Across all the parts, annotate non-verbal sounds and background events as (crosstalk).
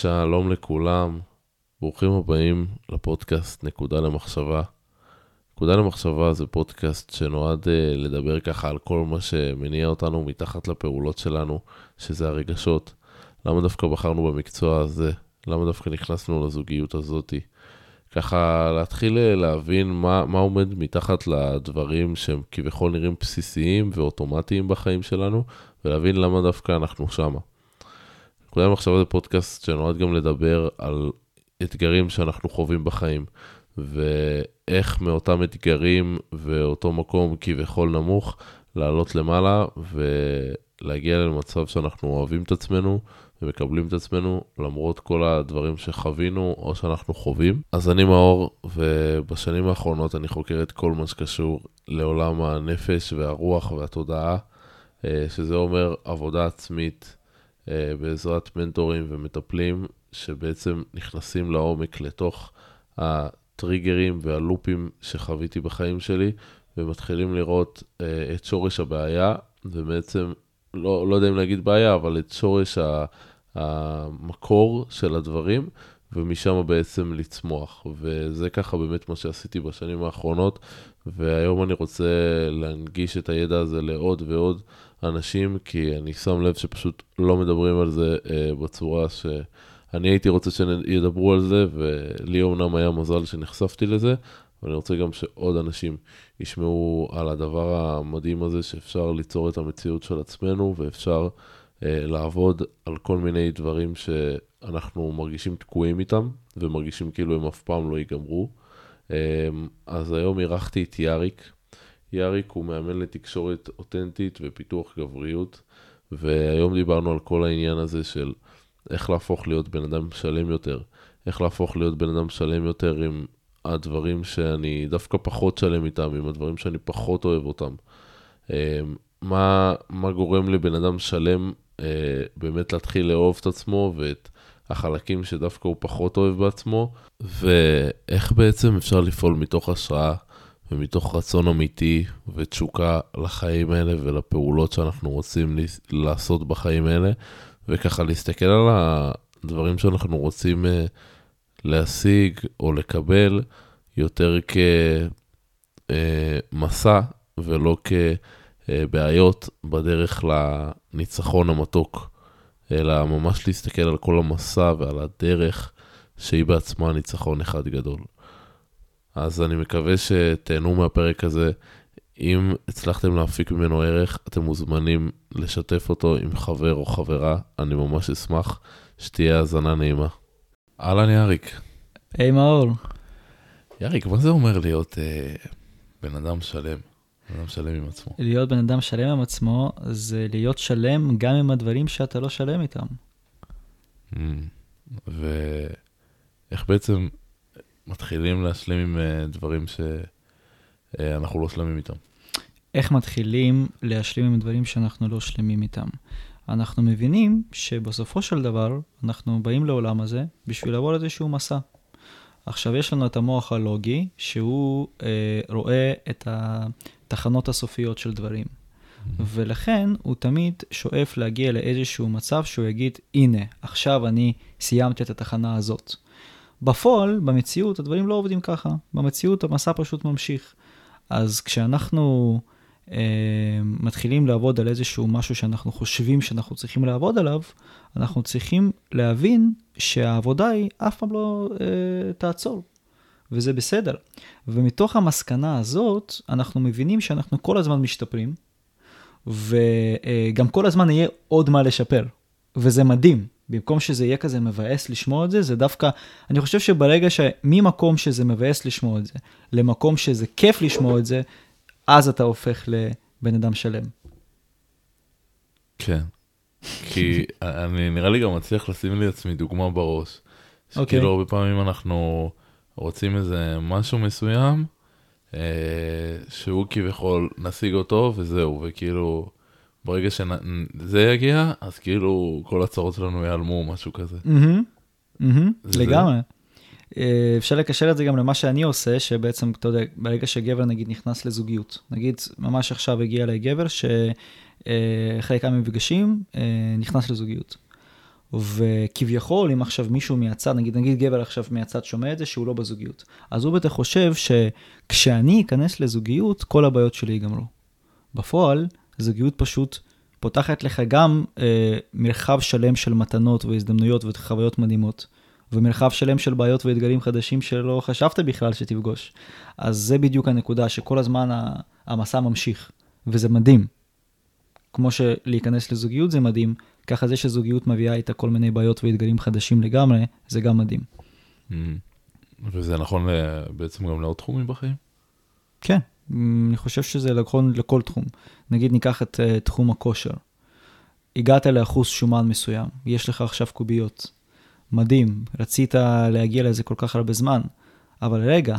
שלום לכולם, ברוכים הבאים לפודקאסט נקודה למחשבה. נקודה למחשבה זה פודקאסט שנועד uh, לדבר ככה על כל מה שמניע אותנו מתחת לפעולות שלנו, שזה הרגשות. למה דווקא בחרנו במקצוע הזה? למה דווקא נכנסנו לזוגיות הזאתי? ככה להתחיל uh, להבין מה, מה עומד מתחת לדברים שהם כביכול נראים בסיסיים ואוטומטיים בחיים שלנו, ולהבין למה דווקא אנחנו שמה. נקודה למחשבה זה פודקאסט שנועד גם לדבר על אתגרים שאנחנו חווים בחיים, ואיך מאותם אתגרים ואותו מקום כביכול נמוך, לעלות למעלה ולהגיע למצב שאנחנו אוהבים את עצמנו ומקבלים את עצמנו למרות כל הדברים שחווינו או שאנחנו חווים. אז אני מאור, ובשנים האחרונות אני חוקר את כל מה שקשור לעולם הנפש והרוח והתודעה, אה, שזה אומר עבודה עצמית. אה, בעזרת מנטורים ומטפלים שבעצם נכנסים לעומק לתוך הטריגרים והלופים שחוויתי בחיים שלי, ומתחילים לראות אה, את שורש הבעיה, ובעצם, לא, לא יודע אם להגיד בעיה, אבל את שורש המקור של הדברים, ומשם בעצם לצמוח. וזה ככה באמת מה שעשיתי בשנים האחרונות, והיום אני רוצה להנגיש את הידע הזה לעוד ועוד אנשים, כי אני שם לב שפשוט לא מדברים על זה אה, בצורה שאני הייתי רוצה שידברו על זה, ולי אומנם היה מזל שנחשפתי לזה, אבל אני רוצה גם שעוד אנשים ישמעו על הדבר המדהים הזה, שאפשר ליצור את המציאות של עצמנו, ואפשר אה, לעבוד על כל מיני דברים שאנחנו מרגישים תקועים איתם, ומרגישים כאילו הם אף פעם לא ייגמרו. אה, אז היום אירחתי את יאריק. יאריק הוא מאמן לתקשורת אותנטית ופיתוח גבריות, והיום דיברנו על כל העניין הזה של איך להפוך להיות בן אדם שלם יותר, איך להפוך להיות בן אדם שלם יותר עם הדברים שאני דווקא פחות שלם איתם, עם הדברים שאני פחות אוהב אותם. אה, מה, מה גורם לבן אדם שלם אה, באמת להתחיל לאהוב את עצמו ואת החלקים שדווקא הוא פחות אוהב בעצמו, ואיך בעצם אפשר לפעול מתוך השראה ומתוך רצון אמיתי ותשוקה לחיים האלה ולפעולות שאנחנו רוצים לעשות בחיים האלה, וככה להסתכל על הדברים שאנחנו רוצים אה, להשיג או לקבל יותר כמסע אה, ולא כבעיות בדרך לניצחון המתוק, אלא ממש להסתכל על כל המסע ועל הדרך שהיא בעצמה ניצחון אחד גדול. אז אני מקווה שתהנו מהפרק הזה. אם הצלחתם להפיק ממנו ערך, אתם מוזמנים לשתף אותו עם חבר או חברה, אני ממש אשמח שתהיה האזנה נעימה. אהלן יאריק. היי hey, מאור. יאריק, מה זה אומר להיות אה, בן אדם שלם? בן אדם שלם עם עצמו. להיות בן אדם שלם עם עצמו זה להיות שלם גם עם הדברים שאתה לא שלם איתם. Mm, ואיך בעצם מתחילים להשלים עם אה, דברים שאנחנו לא שלמים איתם. איך מתחילים להשלים עם דברים שאנחנו לא שלמים איתם? אנחנו מבינים שבסופו של דבר אנחנו באים לעולם הזה בשביל לעבור איזשהו מסע. עכשיו יש לנו את המוח הלוגי, שהוא אה, רואה את התחנות הסופיות של דברים. Mm-hmm. ולכן הוא תמיד שואף להגיע לאיזשהו מצב שהוא יגיד, הנה, עכשיו אני סיימתי את התחנה הזאת. בפועל, במציאות, הדברים לא עובדים ככה. במציאות המסע פשוט ממשיך. אז כשאנחנו אה, מתחילים לעבוד על איזשהו משהו שאנחנו חושבים שאנחנו צריכים לעבוד עליו, אנחנו צריכים להבין שהעבודה היא אף פעם לא אה, תעצור. וזה בסדר. ומתוך המסקנה הזאת, אנחנו מבינים שאנחנו כל הזמן משתפרים, וגם כל הזמן יהיה עוד מה לשפר. וזה מדהים. במקום שזה יהיה כזה מבאס לשמוע את זה, זה דווקא, אני חושב שברגע שממקום שזה מבאס לשמוע את זה, למקום שזה כיף לשמוע את זה, אז אתה הופך לבן אדם שלם. כן. כי (laughs) אני נראה לי גם מצליח לשים לי עצמי דוגמה בראש. שכאילו okay. אוקיי. הרבה פעמים אנחנו רוצים איזה משהו מסוים, אה, שהוא כביכול נשיג אותו וזהו, וכאילו ברגע שזה יגיע, אז כאילו כל הצרות שלנו ייעלמו, משהו כזה. לגמרי. אה, אפשר לקשר את זה גם למה שאני עושה, שבעצם, אתה יודע, ברגע שגבר נגיד נכנס לזוגיות, נגיד ממש עכשיו הגיע אליי גבר שאחרי כמה מפגשים אה, נכנס לזוגיות. וכביכול, אם עכשיו מישהו מהצד, נגיד, נגיד גבר עכשיו מהצד שומע את זה, שהוא לא בזוגיות, אז הוא בטח חושב שכשאני אכנס לזוגיות, כל הבעיות שלי ייגמרו. בפועל, זוגיות פשוט פותחת לך גם אה, מרחב שלם של מתנות והזדמנויות וחוויות מדהימות, ומרחב שלם של בעיות ואתגרים חדשים שלא חשבת בכלל שתפגוש. אז זה בדיוק הנקודה, שכל הזמן המסע ממשיך, וזה מדהים. כמו שלהיכנס לזוגיות זה מדהים, ככה זה שזוגיות מביאה איתה כל מיני בעיות ואתגרים חדשים לגמרי, זה גם מדהים. Mm. וזה נכון בעצם גם לעוד תחומים בחיים? כן, אני חושב שזה נכון לכל תחום. נגיד ניקח את uh, תחום הכושר. הגעת לאחוז שומן מסוים, יש לך עכשיו קוביות. מדהים, רצית להגיע לזה כל כך הרבה זמן, אבל רגע,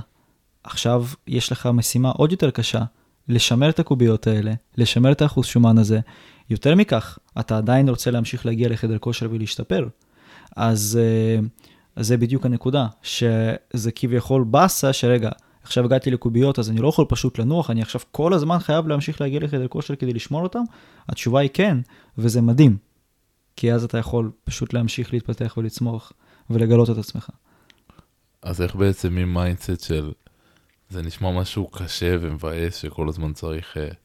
עכשיו יש לך משימה עוד יותר קשה, לשמר את הקוביות האלה, לשמר את האחוז שומן הזה. יותר מכך, אתה עדיין רוצה להמשיך להגיע לחדר כושר ולהשתפר. אז, uh, אז זה בדיוק הנקודה, שזה כביכול באסה שרגע, עכשיו הגעתי לקוביות אז אני לא יכול פשוט לנוח, אני עכשיו כל הזמן חייב להמשיך להגיע לחדר כושר כדי לשמור אותם? התשובה היא כן, וזה מדהים. כי אז אתה יכול פשוט להמשיך להתפתח ולצמוח ולגלות את עצמך. אז איך בעצם מ mindset של זה נשמע משהו קשה ומבאס שכל הזמן צריך אה,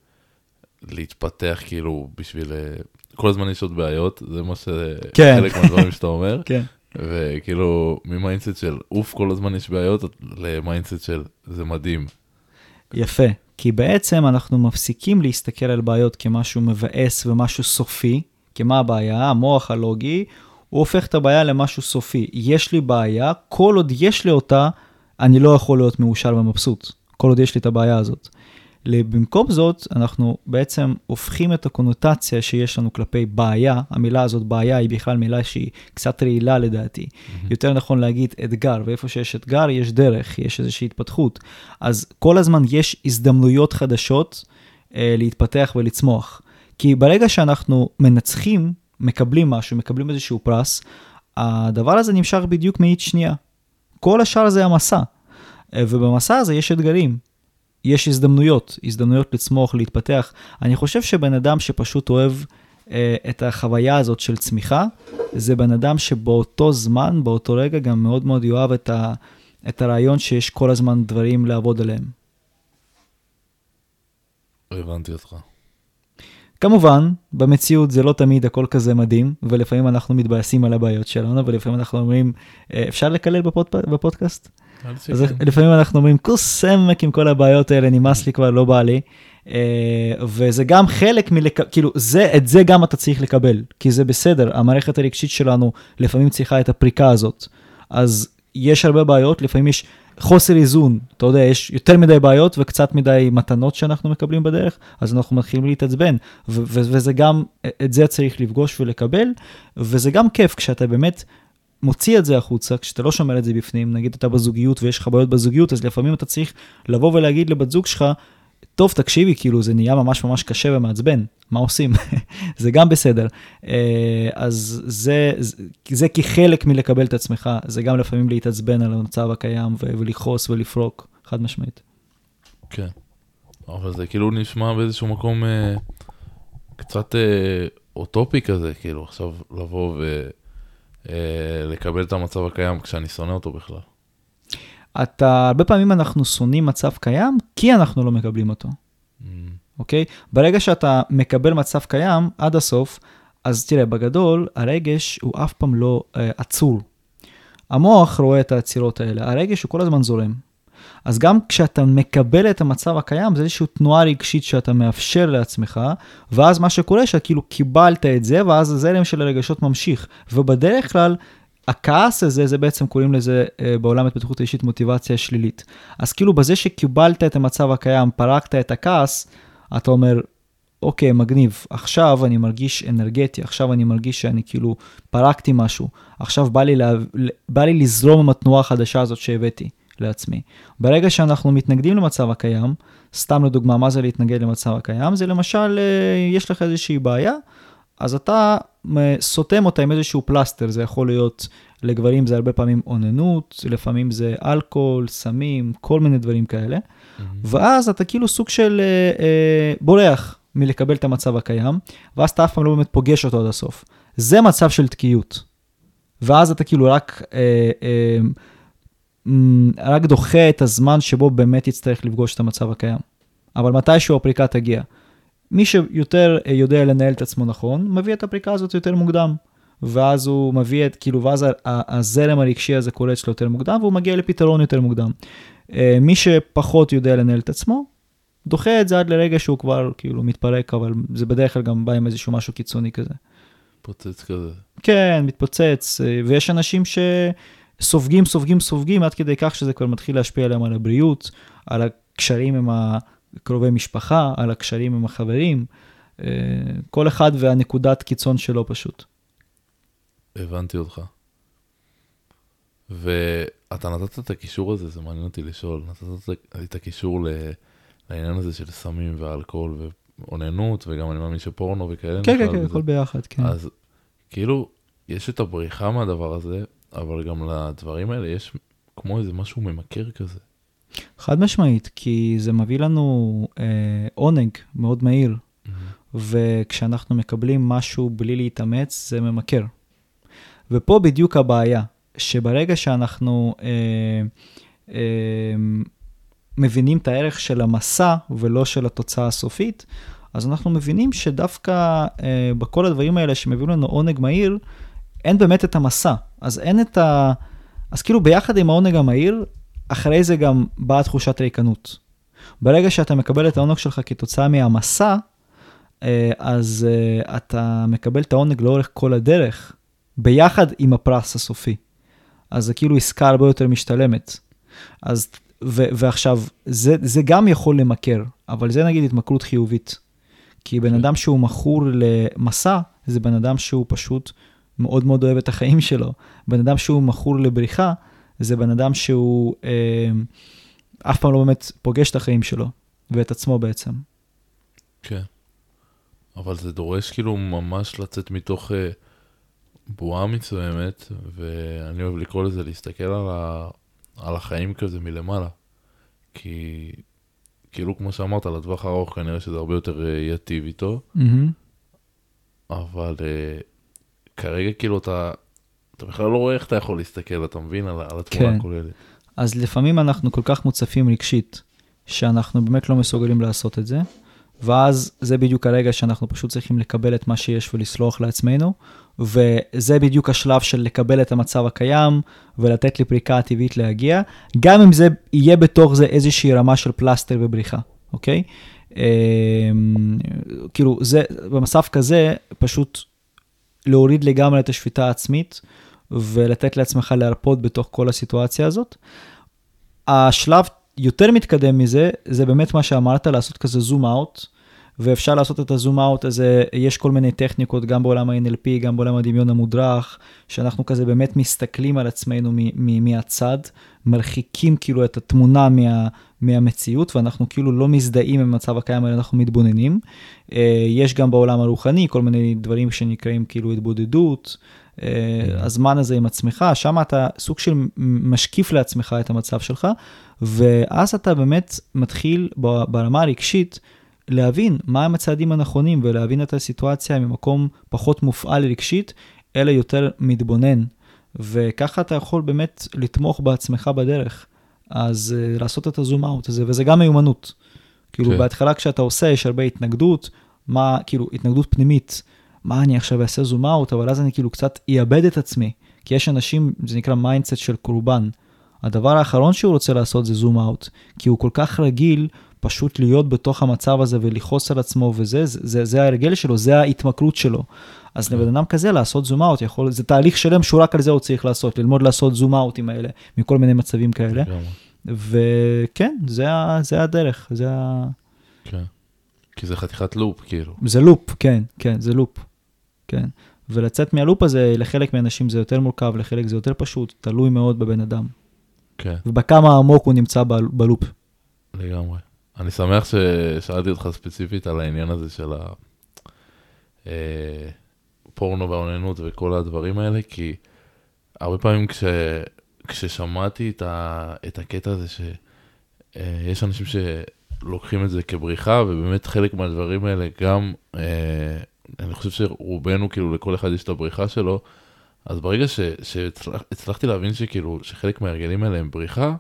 להתפתח כאילו בשביל... אה, כל הזמן יש עוד בעיות, זה מה ש... כן. חלק מהדברים שאתה אומר. (laughs) כן. וכאילו, מ mindset של אוף, כל הזמן יש בעיות, ל mindset של זה מדהים. יפה, כי בעצם אנחנו מפסיקים להסתכל על בעיות כמשהו מבאס ומשהו סופי, כי מה הבעיה? המוח הלוגי, הוא הופך את הבעיה למשהו סופי. יש לי בעיה, כל עוד יש לי אותה, אני לא יכול להיות מאושר ומבסוט. כל עוד יש לי את הבעיה הזאת. במקום זאת, אנחנו בעצם הופכים את הקונוטציה שיש לנו כלפי בעיה, המילה הזאת בעיה היא בכלל מילה שהיא קצת רעילה לדעתי. Mm-hmm. יותר נכון להגיד אתגר, ואיפה שיש אתגר יש דרך, יש איזושהי התפתחות. אז כל הזמן יש הזדמנויות חדשות אה, להתפתח ולצמוח. כי ברגע שאנחנו מנצחים, מקבלים משהו, מקבלים איזשהו פרס, הדבר הזה נמשך בדיוק מאית שנייה. כל השאר זה המסע. אה, ובמסע הזה יש אתגרים. יש הזדמנויות, הזדמנויות לצמוח, להתפתח. אני חושב שבן אדם שפשוט אוהב אה, את החוויה הזאת של צמיחה, זה בן אדם שבאותו זמן, באותו רגע, גם מאוד מאוד יאהב את, ה, את הרעיון שיש כל הזמן דברים לעבוד עליהם. הבנתי אותך. כמובן, במציאות זה לא תמיד הכל כזה מדהים, ולפעמים אנחנו מתבאסים על הבעיות שלנו, ולפעמים אנחנו אומרים, אה, אפשר לקלל בפוד, בפודקאסט? אז לפעמים אנחנו אומרים, כוס סמק עם כל הבעיות האלה, נמאס לי כבר, לא בא לי. אה, וזה גם חלק מלק... כאילו, זה, את זה גם אתה צריך לקבל, כי זה בסדר, המערכת הרגשית שלנו לפעמים צריכה את הפריקה הזאת. אז יש הרבה בעיות, לפעמים יש חוסר איזון, אתה יודע, יש יותר מדי בעיות וקצת מדי מתנות שאנחנו מקבלים בדרך, אז אנחנו מתחילים להתעצבן, וזה גם, את זה צריך לפגוש ולקבל, וזה גם כיף כשאתה באמת מוציא את זה החוצה, כשאתה לא שומר את זה בפנים, נגיד אתה בזוגיות ויש לך בעיות בזוגיות, אז לפעמים אתה צריך לבוא ולהגיד לבת זוג שלך, טוב, תקשיבי, כאילו, זה נהיה ממש ממש קשה ומעצבן, מה עושים? (laughs) זה גם בסדר. אה, אז זה, זה כחלק מלקבל את עצמך, זה גם לפעמים להתעצבן על המצב הקיים ולכעוס ולפרוק, חד משמעית. כן, אבל זה כאילו נשמע באיזשהו מקום אה, קצת אה, אוטופי כזה, כאילו, עכשיו לבוא ו... אה, את המצב הקיים כשאני שונא אותו בכלל. אתה, הרבה פעמים אנחנו שונאים מצב קיים כי אנחנו לא מקבלים אותו, mm. אוקיי? Mm. Okay? ברגע שאתה מקבל מצב קיים עד הסוף, אז תראה, בגדול, הרגש הוא אף פעם לא uh, עצור. המוח רואה את העצירות האלה, הרגש הוא כל הזמן זורם. אז גם כשאתה מקבל את המצב הקיים, זה איזושהי תנועה רגשית שאתה מאפשר לעצמך, ואז מה שקורה, שכאילו קיבלת את זה, ואז הזרם של הרגשות ממשיך. ובדרך כלל, הכעס הזה, זה בעצם קוראים לזה אה, בעולם התפתחות האישית מוטיבציה שלילית. אז כאילו בזה שקיבלת את המצב הקיים, פרקת את הכעס, אתה אומר, אוקיי, מגניב, עכשיו אני מרגיש אנרגטי, עכשיו אני מרגיש שאני כאילו פרקתי משהו, עכשיו בא לי, לה, בא לי לזרום עם התנועה החדשה הזאת שהבאתי. לעצמי. ברגע שאנחנו מתנגדים למצב הקיים, סתם לדוגמה, מה זה להתנגד למצב הקיים? זה למשל, אה, יש לך איזושהי בעיה, אז אתה סותם אותה עם איזשהו פלסטר, זה יכול להיות, לגברים זה הרבה פעמים אוננות, לפעמים זה אלכוהול, סמים, כל מיני דברים כאלה, mm-hmm. ואז אתה כאילו סוג של אה, אה, בורח מלקבל את המצב הקיים, ואז אתה אף פעם לא באמת פוגש אותו עד הסוף. זה מצב של תקיעות. ואז אתה כאילו רק, אה, אה, רק דוחה את הזמן שבו באמת יצטרך לפגוש את המצב הקיים. אבל מתישהו הפריקה תגיע. מי שיותר אה, יודע לנהל את עצמו נכון, מביא את הפריקה הזאת יותר מוקדם. ואז הוא מביא את, כאילו, ואז ה- ה- הזרם הרגשי הזה קורה אצלו יותר מוקדם, והוא מגיע לפתרון יותר מוקדם. אה, מי שפחות יודע לנהל את עצמו, דוחה את זה עד לרגע שהוא כבר כאילו מתפרק, אבל זה בדרך כלל גם בא עם איזשהו משהו קיצוני כזה. פוצץ כזה. כן, מתפוצץ, אה, ויש אנשים שסופגים, סופגים, סופגים, עד כדי כך שזה כבר מתחיל להשפיע עליהם על הבריאות, על הקשרים עם הקרובי משפחה, על הקשרים עם החברים. אה, כל אחד והנקודת קיצון שלו פשוט. הבנתי אותך. ואתה נתת את הקישור הזה, זה מעניין אותי לשאול, נתת את הקישור. לעניין הזה של סמים ואלכוהול ואוננות, וגם אני מאמין שפורנו וכאלה. כן, כן, כן. הכל ביחד, כן. אז כאילו, יש את הבריחה מהדבר הזה, אבל גם לדברים האלה יש כמו איזה משהו ממכר כזה. חד משמעית, כי זה מביא לנו אה, עונג מאוד מהיר, וכשאנחנו מקבלים משהו בלי להתאמץ, זה ממכר. ופה בדיוק הבעיה, שברגע שאנחנו אה, אה, מבינים את הערך של המסע ולא של התוצאה הסופית, אז אנחנו מבינים שדווקא אה, בכל הדברים האלה שמביאים לנו עונג מהיר, אין באמת את המסע. אז אין את ה... אז כאילו ביחד עם העונג המהיר, אחרי זה גם באה תחושת ריקנות. ברגע שאתה מקבל את העונג שלך כתוצאה מהמסע, אה, אז אה, אתה מקבל את העונג לאורך כל הדרך, ביחד עם הפרס הסופי. אז זה כאילו עסקה הרבה יותר משתלמת. אז, ו, ועכשיו, זה, זה גם יכול למכר, אבל זה נגיד התמכרות חיובית. כי בן כן. אדם שהוא מכור למסע, זה בן אדם שהוא פשוט מאוד מאוד אוהב את החיים שלו. בן אדם שהוא מכור לבריחה, זה בן אדם שהוא אה, אף פעם לא באמת פוגש את החיים שלו, ואת עצמו בעצם. כן. אבל זה דורש כאילו ממש לצאת מתוך אה, בועה מסוימת, ואני אוהב לקרוא לזה להסתכל על, ה... על החיים כזה מלמעלה. כי כאילו כמו שאמרת, לטווח הארוך כנראה שזה הרבה יותר אה, ייטיב איתו, Mm-hmm. אבל אה, כרגע כאילו אתה, אתה בכלל לא רואה איך אתה יכול להסתכל, אתה מבין, על, על התמונה כן. הכוללת. אז לפעמים אנחנו כל כך מוצפים רגשית, שאנחנו באמת לא מסוגלים לעשות את זה, ואז זה בדיוק הרגע שאנחנו פשוט צריכים לקבל את מה שיש ולסלוח לעצמנו, וזה בדיוק השלב של לקבל את המצב הקיים ולתת לפריקה הטבעית להגיע, גם אם זה יהיה בתוך זה איזושהי רמה של פלסטר ובריחה, אוקיי? אמ, כאילו, זה, במצב כזה, פשוט להוריד לגמרי את השפיטה העצמית, ולתת לעצמך להרפות בתוך כל הסיטואציה הזאת. השלב יותר מתקדם מזה, זה באמת מה שאמרת, לעשות כזה זום אאוט, ואפשר לעשות את הזום אאוט הזה, יש כל מיני טכניקות, גם בעולם ה-NLP, גם בעולם הדמיון המודרך, שאנחנו כזה באמת מסתכלים על עצמנו מהצד, מרחיקים כאילו את התמונה מה, מהמציאות, ואנחנו כאילו לא מזדהים עם המצב הקיים, אלא אנחנו מתבוננים. אה, יש גם בעולם הרוחני כל מיני דברים שנקראים כאילו התבודדות. אה, הזמן הזה עם עצמך, שם אתה סוג של משקיף לעצמך את המצב שלך, ואז אתה באמת מתחיל ברמה הרגשית להבין מהם הצעדים הנכונים ולהבין את הסיטואציה ממקום פחות מופעל רגשית, אלא יותר מתבונן. וככה אתה יכול באמת לתמוך בעצמך בדרך. אז uh, לעשות את הזום אאוט הזה, וזה גם מיומנות. כאילו, כן. בהתחלה כשאתה עושה, יש הרבה התנגדות, מה, כאילו, התנגדות פנימית. מה אני עכשיו אעשה zoom out, אבל אז אני כאילו קצת אאבד את עצמי. כי יש אנשים, זה נקרא mindset של קורבן. הדבר האחרון שהוא רוצה לעשות זה zoom out, כי הוא כל כך רגיל פשוט להיות בתוך המצב הזה ולכעוס על עצמו וזה, זה, זה, זה ההרגל שלו, זה ההתמכרות שלו. אז לבן אדם כזה לעשות zoom out יכול, זה תהליך שלם שהוא רק על זה הוא צריך לעשות, ללמוד לעשות zoom out ים האלה, מכל מיני מצבים כאלה. וכן, זה, זה הדרך, זה, ה... כן. כי זה חתיכת לופ, כאילו. זה לופ, כן, כן, זה לופ, כן. ולצאת מהלופ הזה, לחלק מהאנשים זה יותר מורכב, לחלק זה יותר פשוט, תלוי מאוד בבן אדם. כן, ובכמה עמוק הוא נמצא ב- בלופ. לגמרי. אני שמח ששאלתי אותך ספציפית על העניין הזה של הפורנו והאוננות וכל הדברים האלה, כי הרבה פעמים כש... כששמעתי את, ה... את הקטע הזה שיש אנשים שלוקחים את זה כבריחה, ובאמת חלק מהדברים האלה גם, אה, אני חושב שרובנו, כאילו לכל אחד יש את הבריחה שלו, אז ברגע שהצלחתי להבין שכאילו, שחלק מההרגלים האלה הם בריחה,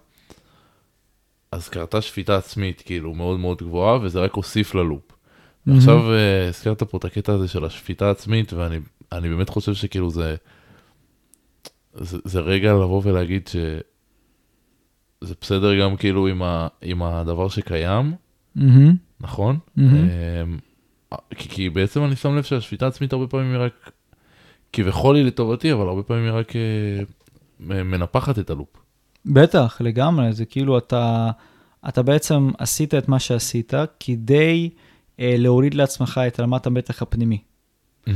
אז קרתה שפיטה עצמית כאילו מאוד מאוד גבוהה, וזה רק הוסיף ללופ. Mm-hmm. ועכשיו uh, הזכרת פה את הקטע הזה של השפיטה העצמית, ואני באמת חושב שכאילו זה, זה, זה רגע לבוא ולהגיד שזה בסדר גם כאילו עם, ה, עם הדבר שקיים, mm-hmm. נכון? Mm-hmm. Um, כי, כי בעצם אני שם לב שהשפיטה העצמית הרבה פעמים היא רק, כביכול היא לטובתי, אבל הרבה פעמים היא רק uh, מנפחת את הלופ. בטח, לגמרי, זה כאילו אתה, אתה בעצם עשית את מה שעשית כדי אה, להוריד לעצמך את רמת המתח הפנימי. Mm-hmm.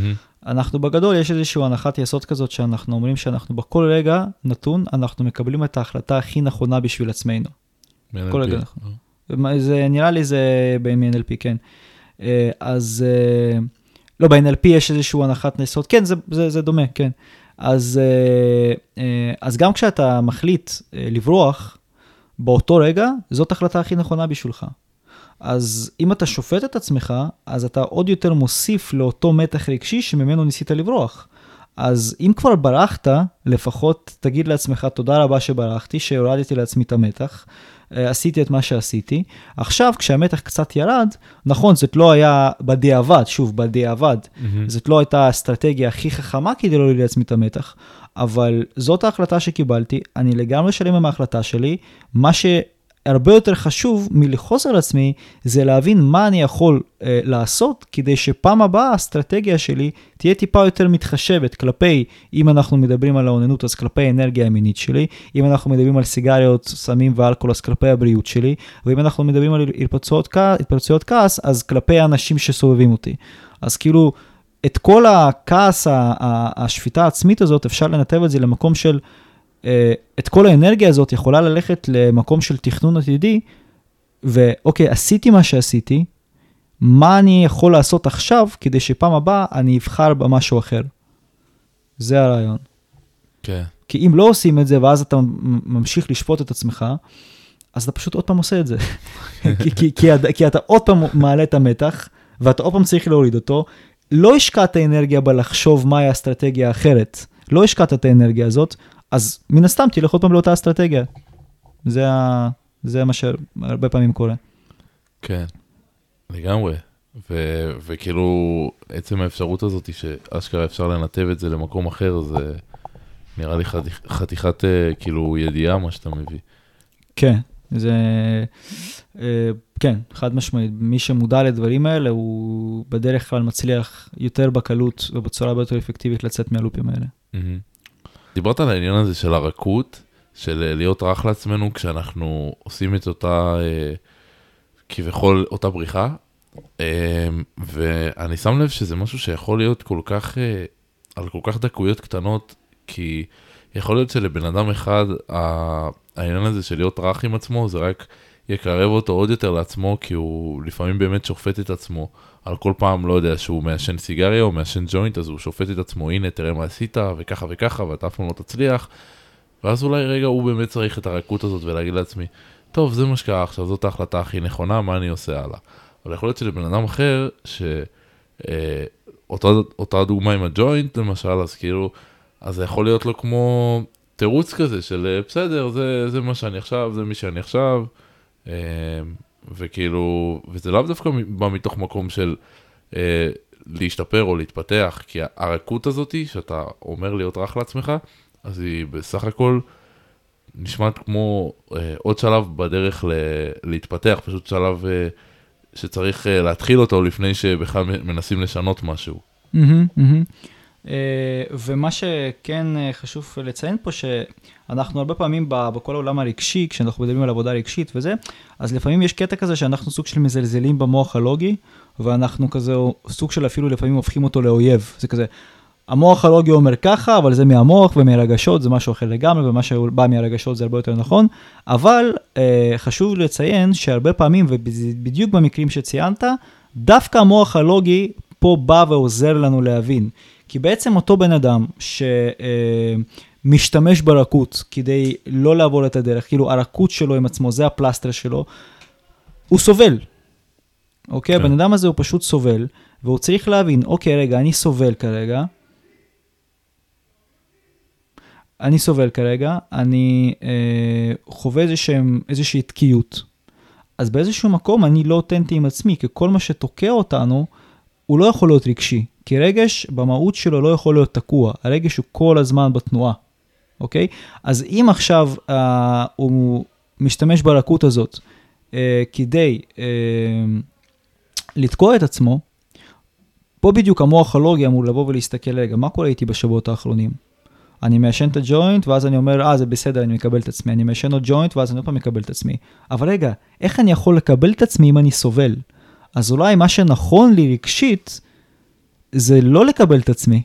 אנחנו בגדול, יש איזושהי הנחת יסוד כזאת שאנחנו אומרים שאנחנו בכל רגע נתון, אנחנו מקבלים את ההחלטה הכי נכונה בשביל עצמנו. כל רגע נכון. זה, נראה לי זה ב-NLP, כן. אה, אז אה, לא, ב-NLP יש איזושהי הנחת יסוד, כן, זה, זה, זה דומה, כן. אז, אה, אז גם כשאתה מחליט לברוח, באותו רגע, זאת ההחלטה הכי נכונה בשבילך. אז אם אתה שופט את עצמך, אז אתה עוד יותר מוסיף לאותו מתח רגשי שממנו ניסית לברוח. אז אם כבר ברחת, לפחות תגיד לעצמך תודה רבה שברחתי, שהורדתי לעצמי את המתח, עשיתי את מה שעשיתי. עכשיו, כשהמתח קצת ירד, נכון, זאת לא היה בדיעבד, שוב, בדיעבד, mm-hmm. זאת לא הייתה האסטרטגיה הכי חכמה כדי לא לעצמי את המתח, אבל זאת ההחלטה שקיבלתי, אני לגמרי שלם עם ההחלטה שלי, מה ש... הרבה יותר חשוב מלכעוס על עצמי, זה להבין מה אני יכול אה, לעשות, כדי שפעם הבאה האסטרטגיה שלי תהיה טיפה יותר מתחשבת כלפי, אם אנחנו מדברים על האוננות, אז כלפי האנרגיה המינית שלי, אם אנחנו מדברים על סיגריות, סמים ואלכוהול, אז כלפי הבריאות שלי, ואם אנחנו מדברים על התפרצויות, התפרצויות כעס, אז כלפי האנשים שסובבים אותי. אז כאילו, את כל הכעס, השפיטה העצמית הזאת, אפשר לנתב את זה למקום של... אה, את כל האנרגיה הזאת יכולה ללכת למקום של תכנון עתידי, ואוקיי, עשיתי מה שעשיתי, מה אני יכול לעשות עכשיו כדי שפעם הבאה אני אבחר במשהו אחר. זה הרעיון. כן. כי אם לא עושים את זה ואז אתה ממשיך לשפוט את עצמך, אז אתה פשוט עוד פעם עושה את זה. (laughs) כי, כי, כי, כי אתה עוד פעם מעלה את המתח, ואתה עוד פעם צריך להוריד אותו. לא השקעת אנרגיה בלחשוב מהי האסטרטגיה האחרת. לא השקעת את האנרגיה הזאת, אז מן הסתם תלך עוד פעם לאותה אסטרטגיה. זה, ה... זה מה שהרבה פעמים קורה. כן, לגמרי. ו- וכאילו, עצם האפשרות הזאת היא שאשכרה אפשר לנתב את זה למקום אחר, זה נראה לי חתיכ- חתיכת uh, כאילו ידיעה מה שאתה מביא. כן, זה... uh, כן, חד משמעית. מי שמודע לדברים האלה, הוא בדרך כלל מצליח יותר בקלות ובצורה הרבה יותר אפקטיבית לצאת מהלופים האלה. Mm-hmm. דיברת על העניין הזה של הרכות, של אה, להיות רך לעצמנו כשאנחנו עושים את אותה, אה, כביכול אותה בריחה, אה, ואני שם לב שזה משהו שיכול להיות כל כך, על כל כך דקויות קטנות, כי יכול להיות שלבן אדם אחד, העניין הזה של להיות רך עם עצמו, זה רק יקרב אותו עוד יותר לעצמו, כי הוא לפעמים באמת שופט את עצמו. על כל פעם, לא יודע, שהוא מעשן סיגריה או מעשן ג'וינט, אז הוא שופט את עצמו, הנה, תראה מה עשית, וככה וככה, ואתה אף פעם לא תצליח. ואז אולי רגע הוא באמת צריך את הרכות הזאת ולהגיד לעצמי, טוב, זה מה שקרה עכשיו, זאת ההחלטה הכי נכונה, מה אני עושה הלאה. אבל יכול להיות שלבן אדם אחר, שאותה אה, דוגמה עם הג'וינט, למשל, אז כאילו, אז זה יכול להיות לו כמו תירוץ כזה של בסדר, זה, זה מה שאני עכשיו, זה מי שאני עכשיו. אה, וכאילו, וזה לאו דווקא בא מתוך מקום של אה, להשתפר או להתפתח, כי הרכות הזאתי, שאתה אומר להיות רך לעצמך, אז היא בסך הכל נשמעת כמו אה, עוד שלב בדרך ל- להתפתח, פשוט שלב אה, שצריך אה, להתחיל אותו לפני שבכלל מנסים לשנות משהו. Mm-hmm, mm-hmm. אה, ומה שכן אה, חשוב לציין פה, שאנחנו הרבה פעמים בכל העולם הרגשי, כשאנחנו מדברים על עבודה רגשית וזה, אז לפעמים יש קטע כזה שאנחנו סוג של מזלזלים במוח הלוגי, ואנחנו כזה סוג של אפילו לפעמים הופכים אותו לאויב. זה כזה, המוח הלוגי אומר ככה, אבל זה מהמוח ומהרגשות, זה משהו אחר לגמרי, ומה שבא מהרגשות זה הרבה יותר נכון, אבל אה, חשוב לציין שהרבה פעמים, ובדיוק במקרים שציינת, דווקא המוח הלוגי פה בא ועוזר לנו להבין. כי בעצם אותו בן אדם שמשתמש אה, ברכות כדי לא לעבור את הדרך, כאילו הרכות שלו עם עצמו, זה הפלסטר שלו, הוא סובל. אוקיי? כן. הבן אדם הזה הוא פשוט סובל, והוא צריך להבין, אוקיי, רגע, אני סובל כרגע, אני סובל כרגע, אני אה, חווה איזשהם, איזושהי תקיעות. אז באיזשהו מקום אני לא אותנטי עם עצמי, כי כל מה שתוקע אותנו, הוא לא יכול להיות רגשי. כי רגש במהות שלו לא יכול להיות תקוע, הרגש הוא כל הזמן בתנועה, אוקיי? אז אם עכשיו אה, הוא משתמש ברכות הזאת אה, כדי אה, לתקוע את עצמו, פה בדיוק המוח הלוגי אמור לבוא ולהסתכל, רגע, מה קורה איתי בשבועות האחרונים? אני מעשן את הג'וינט, ואז אני אומר, אה, זה בסדר, אני מקבל את עצמי. אני מעשן עוד ג'וינט, ואז אני עוד פעם מקבל את עצמי. אבל רגע, איך אני יכול לקבל את עצמי אם אני סובל? אז אולי מה שנכון לי רגשית, זה לא לקבל את עצמי,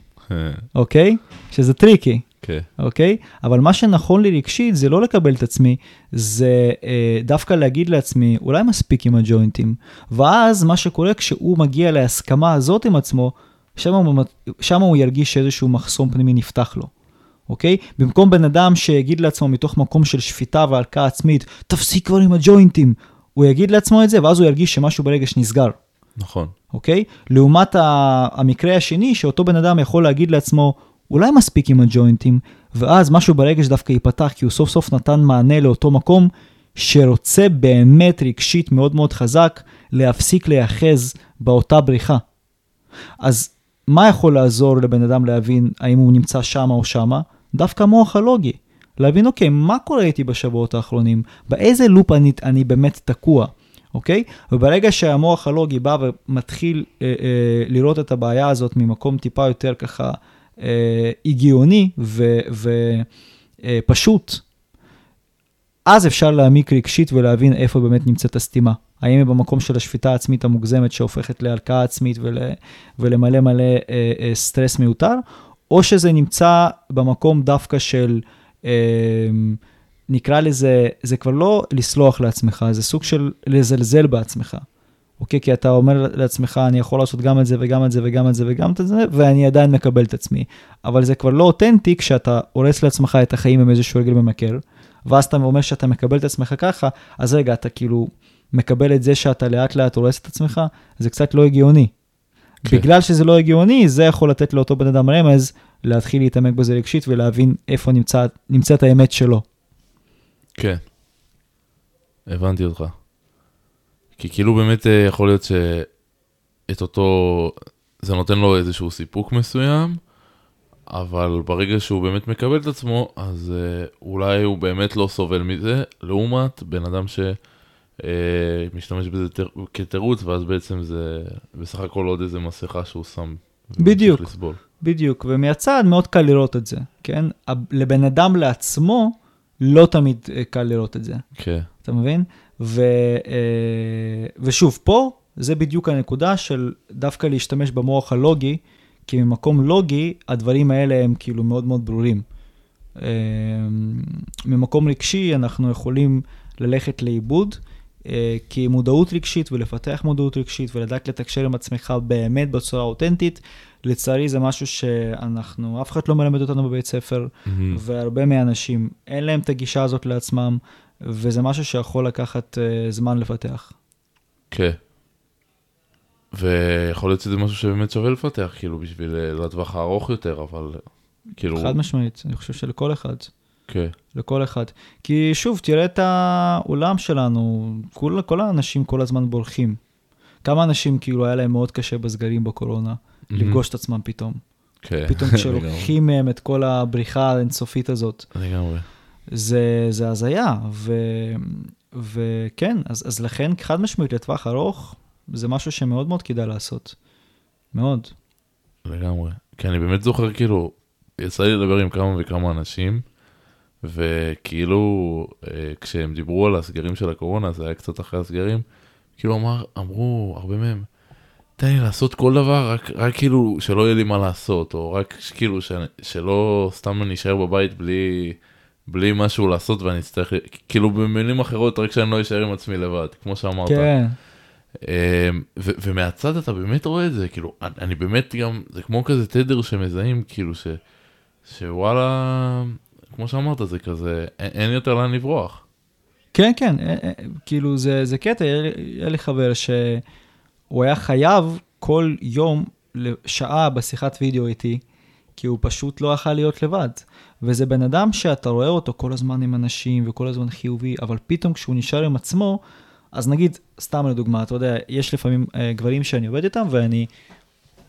אוקיי? שזה טריקי. כן. אוקיי? אבל מה שנכון לי רגשית זה לא לקבל את עצמי, זה אה, דווקא להגיד לעצמי, אולי מספיק עם הג'וינטים. ואז מה שקורה כשהוא מגיע להסכמה הזאת עם עצמו, שם הוא, שם הוא ירגיש שאיזשהו מחסום פנימי נפתח לו. אוקיי? במקום בן אדם שיגיד לעצמו מתוך מקום של שפיטה והלקאה עצמית, תפסיק כבר עם הג'וינטים, הוא יגיד לעצמו את זה, ואז הוא ירגיש שמשהו ברגש נסגר. נכון. אוקיי? לעומת המקרה השני, שאותו בן אדם יכול להגיד לעצמו, אולי מספיק עם הג'וינטים, ואז משהו ברגש דווקא ייפתח, כי הוא סוף סוף נתן מענה לאותו מקום שרוצה באמת רגשית מאוד מאוד חזק להפסיק להיאחז באותה בריחה. אז מה יכול לעזור לבן אדם להבין האם הוא נמצא שמה או שמה? דווקא המוח הלוגי. להבין, אוקיי, מה קורה איתי בשבועות האחרונים? באיזה לופ אני, אני באמת תקוע? אוקיי? וברגע שהמוח הלוגי בא ומתחיל אה, אה, לראות את הבעיה הזאת ממקום טיפה יותר ככה הגיוני ופשוט, אה, אז אפשר להעמיק רגשית ולהבין איפה באמת נמצאת הסתימה. האם היא במקום של השפיטה העצמית המוגזמת שהופכת להלקאה עצמית ול, ולמלא מלא אה, אה, סטרס מיותר, או שזה נמצא במקום דווקא של, אה, נקרא לזה, זה כבר לא לסלוח לעצמך, זה סוג של לזלזל בעצמך. אוקיי? כי אתה אומר לעצמך, אני יכול לעשות גם את זה וגם את זה וגם את זה וגם את זה, ואני עדיין מקבל את עצמי. אבל זה כבר לא אותנטי כשאתה הורס לעצמך את החיים עם איזשהו רגל ממכר, ואז אתה אומר שאתה מקבל את עצמך ככה, אז רגע, אתה כאילו מקבל את זה שאתה לאט לאט הורס את עצמך, זה קצת לא הגיוני. כן. בגלל שזה לא הגיוני, זה יכול לתת לאותו בן אדם רמז להתחיל להתעמק בזה רגשית ולהבין איפה נמצא, נמצאת האמת שלו. כן, הבנתי אותך. כי כאילו באמת אה, יכול להיות שאת אותו, זה נותן לו איזשהו סיפוק מסוים, אבל ברגע שהוא באמת מקבל את עצמו, אז אה, אולי הוא באמת לא סובל מזה, לעומת בן אדם שמשתמש אה, בזה תר... כתירוץ, ואז בעצם זה בסך הכל עוד איזה מסכה שהוא שם. בדיוק, בדיוק, ומהצד מאוד קל לראות את זה, כן? לבן אדם לעצמו, לא תמיד קל לראות את זה. כן. אתה מבין? ו, אה, ושוב, פה זה בדיוק הנקודה של דווקא להשתמש במוח הלוגי, כי ממקום לוגי, הדברים האלה הם כאילו מאוד מאוד ברורים. אה, ממקום רגשי, אנחנו יכולים ללכת לאיבוד, אה, כי מודעות רגשית ולפתח מודעות רגשית ולדעת לתקשר עם עצמך באמת בצורה אותנטית, לצערי זה משהו שאנחנו, אף אחד לא מלמד אותנו בבית ספר, mm-hmm. והרבה מהאנשים, אין להם את הגישה הזאת לעצמם. וזה משהו שיכול לקחת uh, זמן לפתח. כן. ויכול להיות שזה משהו שבאמת שווה לפתח, כאילו, בשביל אה, לטווח הארוך יותר, אבל כאילו... חד משמעית, אני חושב שלכל אחד. כן. לכל אחד. כי שוב, תראה את העולם שלנו, כל, כל האנשים כל הזמן בורחים. כמה אנשים כאילו היה להם מאוד קשה בסגרים בקורונה, mm-hmm. לפגוש את עצמם פתאום. כן. פתאום (laughs) כשלוקחים מהם את כל הבריחה האינסופית הזאת. לגמרי. זה, זה הזיה, ו, וכן, אז, אז לכן חד משמעית לטווח ארוך, זה משהו שמאוד מאוד כדאי לעשות. מאוד. לגמרי. כי אני באמת זוכר, כאילו, יצא לי לדבר עם כמה וכמה אנשים, וכאילו, אה, כשהם דיברו על הסגרים של הקורונה, זה היה קצת אחרי הסגרים, כאילו אמר, אמרו, הרבה מהם, תן לי לעשות כל דבר, רק, רק כאילו שלא יהיה לי מה לעשות, או רק כאילו ש, שלא סתם אני אשאר בבית בלי... בלי משהו לעשות ואני אצטרך, כאילו במילים אחרות, רק שאני לא אשאר עם עצמי לבד, כמו שאמרת. כן. אמ, ומהצד אתה באמת רואה את זה, כאילו, אני באמת גם, זה כמו כזה תדר שמזהים, כאילו, ש, שוואלה, כמו שאמרת, זה כזה, אין, אין יותר לאן לברוח. כן, כן, כאילו, זה, זה קטע, היה לי חבר שהוא היה חייב כל יום, שעה בשיחת וידאו איתי, כי הוא פשוט לא יכול להיות לבד. וזה בן אדם שאתה רואה אותו כל הזמן עם אנשים וכל הזמן חיובי, אבל פתאום כשהוא נשאר עם עצמו, אז נגיד, סתם לדוגמה, אתה יודע, יש לפעמים אה, גברים שאני עובד איתם, ואני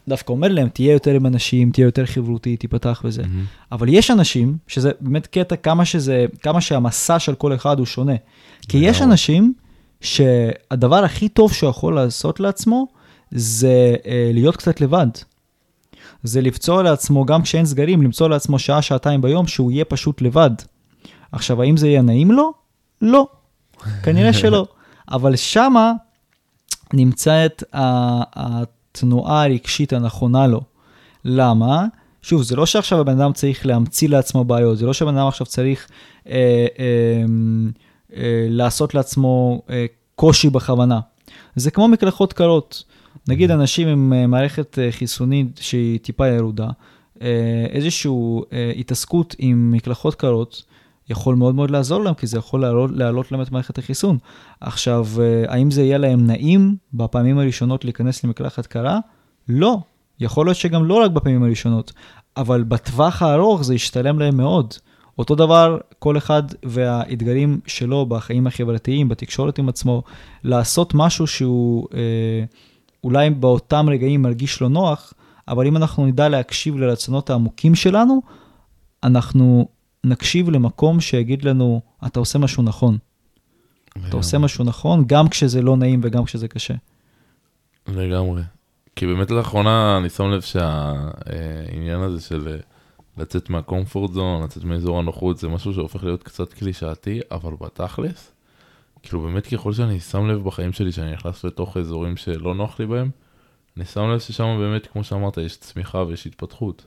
דווקא אומר להם, תהיה יותר עם אנשים, תהיה יותר חברותי, תיפתח וזה. Mm-hmm. אבל יש אנשים, שזה באמת קטע כמה שזה, כמה שהמסע של כל אחד הוא שונה. כי יש. אנשים שהדבר הכי טוב שהוא יכול לעשות לעצמו, זה אה, להיות קצת לבד. זה לפצוע לעצמו, גם כשאין סגרים, למצוא לעצמו שעה, שעתיים ביום, שהוא יהיה פשוט לבד. עכשיו, האם זה יהיה נעים לו? לא. (laughs) כנראה שלא. אבל שמה נמצאת התנועה הרגשית הנכונה לו. למה? שוב, זה לא שעכשיו הבן אדם צריך להמציא לעצמו בעיות, זה לא שהבן אדם עכשיו צריך אה, אה, אה, לעשות לעצמו אה, קושי בכוונה. זה כמו מקלחות קרות. נגיד אנשים עם אה, מערכת אה, חיסונית שהיא טיפה ירודה, אה, איזושהי התעסקות עם מקלחות קרות, יכול מאוד מאוד לעזור להם, כי זה יכול להעלות, להעלות להם את מערכת החיסון. עכשיו, האם זה יהיה להם נעים בפעמים הראשונות להיכנס למקלחת קרה? לא. יכול להיות שגם לא רק בפעמים הראשונות, אבל בטווח הארוך זה ישתלם להם מאוד. אותו דבר, כל אחד והאתגרים שלו בחיים החברתיים, בתקשורת עם עצמו, לעשות משהו שהוא אה, אולי באותם רגעים מרגיש לא נוח, אבל אם אנחנו נדע להקשיב לרצונות העמוקים שלנו, אנחנו נקשיב למקום שיגיד לנו, אתה עושה משהו נכון. אתה עושה משהו נכון, גם כשזה לא נעים וגם כשזה קשה. לגמרי. כי באמת לאחרונה אני שם לב שהעניין הזה של אה, לצאת מהקומפורט זון, לצאת מאזור הנוחות, זה משהו שהופך להיות קצת קלישאתי, אבל בתכלס, כאילו באמת ככל שאני שם לב בחיים שלי שאני נכנס לתוך אזורים שלא נוח לי בהם, אני שם לב ששם באמת, כמו שאמרת, יש צמיחה ויש התפתחות.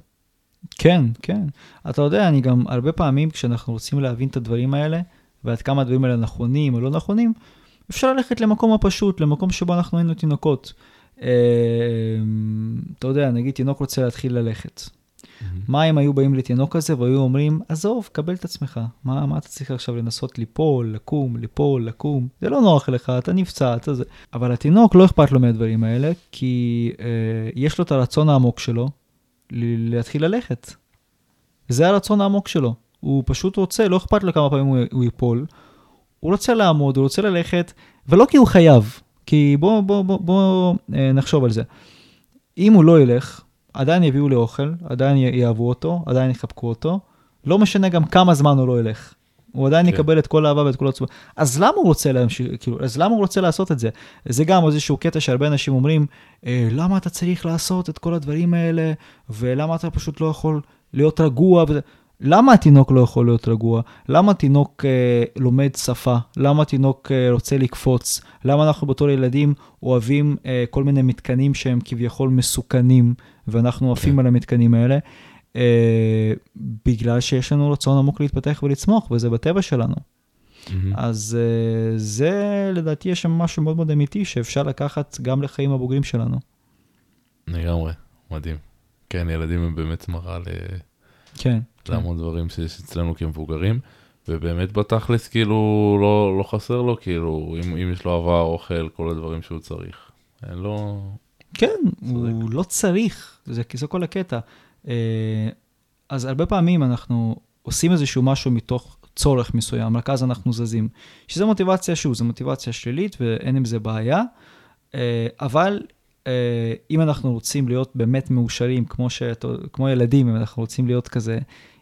כן, כן. אתה יודע, אני גם הרבה פעמים כשאנחנו רוצים להבין את הדברים האלה, ועד כמה הדברים האלה נכונים או לא נכונים, אפשר ללכת למקום הפשוט, למקום שבו אנחנו היינו תינוקות. אה, אתה יודע, נגיד תינוק רוצה להתחיל ללכת. מה אם היו באים לתינוק הזה והיו אומרים, עזוב, קבל את עצמך. מה, מה אתה צריך עכשיו לנסות ליפול, לקום, ליפול, לקום? זה לא נוח לך, אתה נפצע, אתה זה. אבל התינוק לא אכפת לו מהדברים האלה, כי אה, יש לו את הרצון העמוק שלו להתחיל ללכת. זה הרצון העמוק שלו. הוא פשוט רוצה, לא אכפת לו כמה פעמים הוא, הוא ייפול. הוא רוצה לעמוד, הוא רוצה ללכת, ולא כי הוא חייב, כי בוא, בוא, בוא, בוא אה, נחשוב על זה. אם הוא לא ילך, עדיין יביאו לי אוכל, עדיין יאהבו אותו, עדיין יחבקו אותו, לא משנה גם כמה זמן הוא לא ילך. הוא עדיין כן. יקבל את כל האהבה ואת כל התשובה. אז למה הוא רוצה להמשיך, כאילו, אז למה הוא רוצה לעשות את זה? זה גם איזשהו קטע שהרבה אנשים אומרים, אה, למה אתה צריך לעשות את כל הדברים האלה, ולמה אתה פשוט לא יכול להיות רגוע? וזה... למה התינוק לא יכול להיות רגוע? למה תינוק אה, לומד שפה? למה תינוק אה, רוצה לקפוץ? למה אנחנו בתור ילדים אוהבים אה, כל מיני מתקנים שהם כביכול מסוכנים, ואנחנו עפים כן. על המתקנים האלה? אה, בגלל שיש לנו רצון עמוק להתפתח ולצמוח, וזה בטבע שלנו. מהמם. אז אה, זה, לדעתי, יש שם משהו מאוד מאוד אמיתי שאפשר לקחת גם לחיים הבוגרים שלנו. לגמרי, מדהים. כן, ילדים הם באמת מראה ל... כן. להמון דברים שיש אצלנו כמבוגרים, ובאמת בתכלס כאילו לא, לא חסר לו, כאילו, אם, אם יש לו עבר, אוכל, כל הדברים שהוא צריך. אין לו... כן, הוא לא צריך, זה, זה כל הקטע. אה, אז הרבה פעמים אנחנו עושים איזשהו משהו מתוך צורך מסוים, רק אז אנחנו זזים. שזו מוטיבציה, שוב, זו מוטיבציה שלילית ואין עם זה בעיה, אה, אבל אה, אם אנחנו רוצים להיות באמת מאושרים, כמו, שאת, כמו ילדים, אם אנחנו רוצים להיות כזה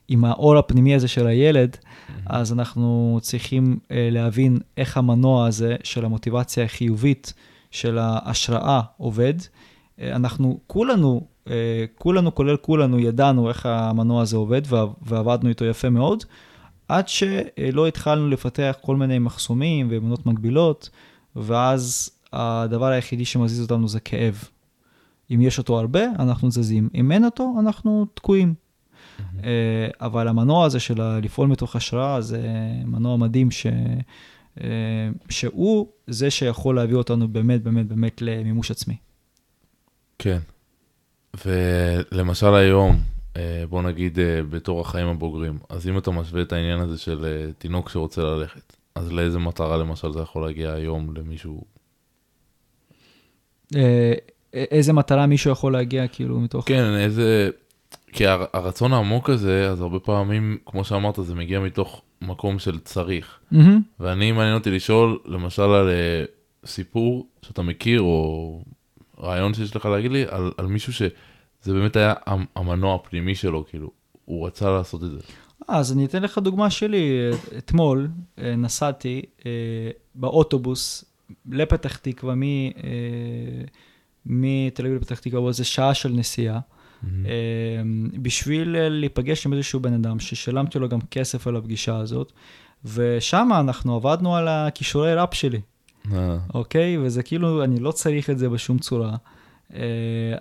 עם האור הפנימי הזה של הילד, אז אנחנו צריכים להבין איך המנוע הזה של המוטיבציה החיובית, של ההשראה עובד. אה, אנחנו כולנו, אה, כולנו, כולל כולנו, ידענו איך המנוע הזה עובד ועב- ועבדנו איתו יפה מאוד, עד שלא התחלנו לפתח כל מיני מחסומים ואמונות מגבילות, ואז הדבר היחידי שמזיז אותנו זה כאב. אם יש אותו הרבה, אנחנו זזים. אם אין אותו, אנחנו תקועים. אה, אבל המנוע הזה של לפעול מתוך השראה זה מנוע מדהים ש... אה, שהוא זה שיכול להביא אותנו באמת באמת באמת למימוש עצמי. כן. ולמשל היום, אה, בוא נגיד אה, בתור החיים הבוגרים, אז אם אתה משווה את העניין הזה של תינוק שרוצה ללכת, אז לאיזה מטרה למשל זה יכול להגיע היום למישהו? איזה מטרה מישהו יכול להגיע כאילו מתוך... כן, איזה... כי הר, הרצון העמוק הזה, אז הרבה פעמים, כמו שאמרת, זה מגיע מתוך מקום של צריך. מהמם. ואני, מעניין אותי לשאול, למשל, על אה, סיפור שאתה מכיר, או רעיון שיש לך להגיד לי, על, על מישהו שזה באמת היה המ- המנוע הפנימי שלו, כאילו, הוא רצה לעשות את זה. אז אני אתן לך דוגמה שלי. אתמול אה, נסעתי אה, באוטובוס לפתח תקווה, מתל אביב לפתח תקווה, זה שעה של נסיעה, בשביל אה, להיפגש עם איזשהו בן אדם ששילמתי לו גם כסף על הפגישה הזאת, ושם אנחנו עבדנו על הכישורי ראפ שלי. אה, אוקיי? וזה כאילו, אני לא צריך את זה בשום צורה. Uh,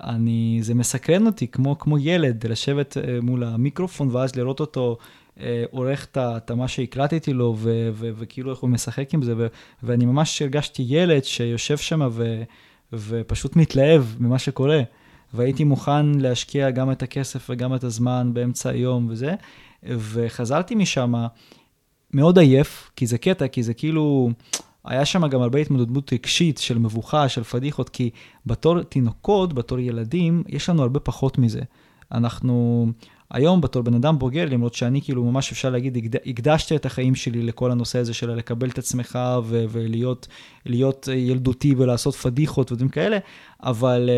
אני, זה מסקרן אותי כמו, כמו ילד, לשבת uh, מול המיקרופון ואז לראות אותו uh, עורך את מה שהקלטתי לו, ו, ו, וכאילו איך הוא משחק עם זה, ו, ואני ממש הרגשתי ילד שיושב שם ו, ופשוט מתלהב ממה שקורה. והייתי מוכן להשקיע גם את הכסף וגם את הזמן באמצע היום וזה, וחזרתי משם מאוד עייף, כי זה קטע, כי זה כאילו, היה שם גם הרבה התמודדות רגשית של מבוכה, של פדיחות, כי בתור תינוקות, בתור ילדים, יש לנו הרבה פחות מזה. אנחנו היום בתור בן אדם בוגר, למרות שאני כאילו ממש אפשר להגיד, הקד- הקדשתי את החיים שלי לכל הנושא הזה של לקבל את עצמך ו- ולהיות להיות ילדותי ולעשות פדיחות ודברים כאלה, אבל, על-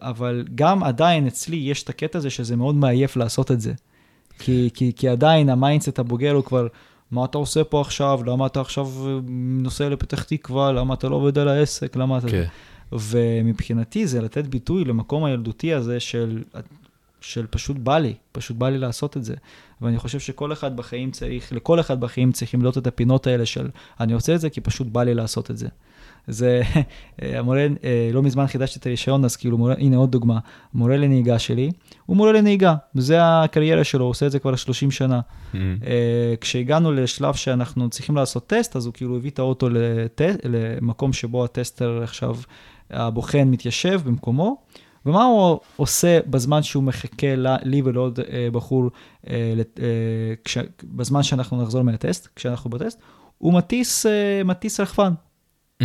אבל גם עדיין אצלי יש את הקטע הזה שזה מאוד מעייף לעשות את זה. כי, כי, כי עדיין ה mindset הבוגר הוא כבר, מה אתה עושה פה עכשיו? למה אתה עכשיו אה, נוסע לפתח תקווה? למה אתה לא עובד על העסק? למה אתה... כן. ומבחינתי זה לתת ביטוי למקום הילדותי הזה של, של פשוט בא לי, פשוט בא לי לעשות את זה. ואני חושב שכל אחד בחיים צריך, לכל אחד בחיים צריכים להיות את הפינות האלה של אני עושה את זה כי פשוט בא לי לעשות את זה. זה, המורה, אה, לא מזמן חידשתי את הרישיון, אז כאילו, מורה, הנה עוד דוגמה, מורה לנהיגה שלי, הוא מורה לנהיגה, זה הקריירה שלו, הוא עושה את זה כבר 30 שנה. Mm, אה, כשהגענו לשלב שאנחנו צריכים לעשות טסט, אז הוא כאילו הביא את האוטו לט... למקום שבו הטסטר עכשיו, הבוחן מתיישב במקומו, ומה הוא עושה בזמן שהוא מחכה לי ולעוד אה, בחור, אה, לת- אה, כש... בזמן שאנחנו נחזור מהטסט, כשאנחנו בטסט, הוא מטיס, אה, מטיס רחפן. Mm,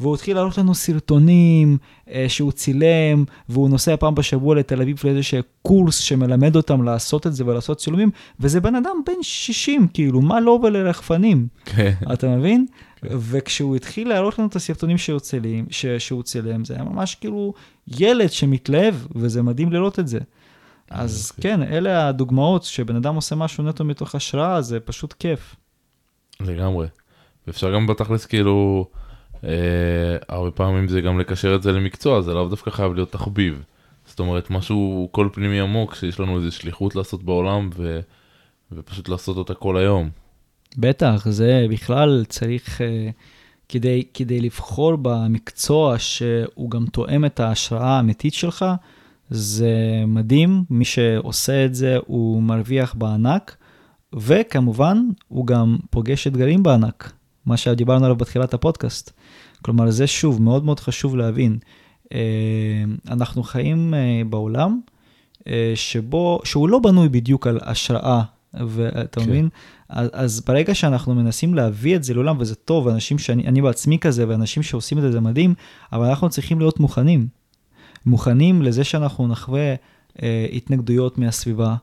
והוא התחיל להראות לנו סרטונים אה, שהוא צילם, והוא נוסע פעם בשבוע לתל אביב לאיזשהו קורס שמלמד אותם לעשות את זה ולעשות צילומים, וזה בן אדם בן 60, כאילו, מה לו ולרחפנים, כן. אתה מבין? כן. וכשהוא התחיל להראות לנו את הסרטונים שהוא צילם, ש- שהוא צילם, זה היה ממש כאילו ילד שמתלהב, וזה מדהים לראות את זה. אז יופי. כן, אלה הדוגמאות, שבן אדם עושה משהו נטו מתוך השראה, זה פשוט כיף. לגמרי. ואפשר גם בתכלס כאילו, הרבה פעמים זה גם לקשר את זה למקצוע, זה לאו דווקא חייב להיות תחביב. זאת אומרת, משהו קול פנימי עמוק, שיש לנו איזו שליחות לעשות בעולם, ו, ופשוט לעשות אותה כל היום. בטח, זה בכלל צריך, uh, כדי, כדי לבחור במקצוע שהוא גם תואם את ההשראה האמיתית שלך, זה מדהים, מי שעושה את זה הוא מרוויח בענק, וכמובן, הוא גם פוגש אתגרים בענק, מה שדיברנו עליו בתחילת הפודקאסט. כלומר, זה שוב מאוד מאוד חשוב להבין. Uh, אנחנו חיים uh, בעולם uh, שבו, שהוא לא בנוי בדיוק על השראה, ואתה כן. מבין? אז, אז ברגע שאנחנו מנסים להביא את זה לעולם, וזה טוב, אנשים שאני אני בעצמי כזה, ואנשים שעושים את זה, זה מדהים, אבל אנחנו צריכים להיות מוכנים. מוכנים לזה שאנחנו נחווה אה, התנגדויות מהסביבה, אה,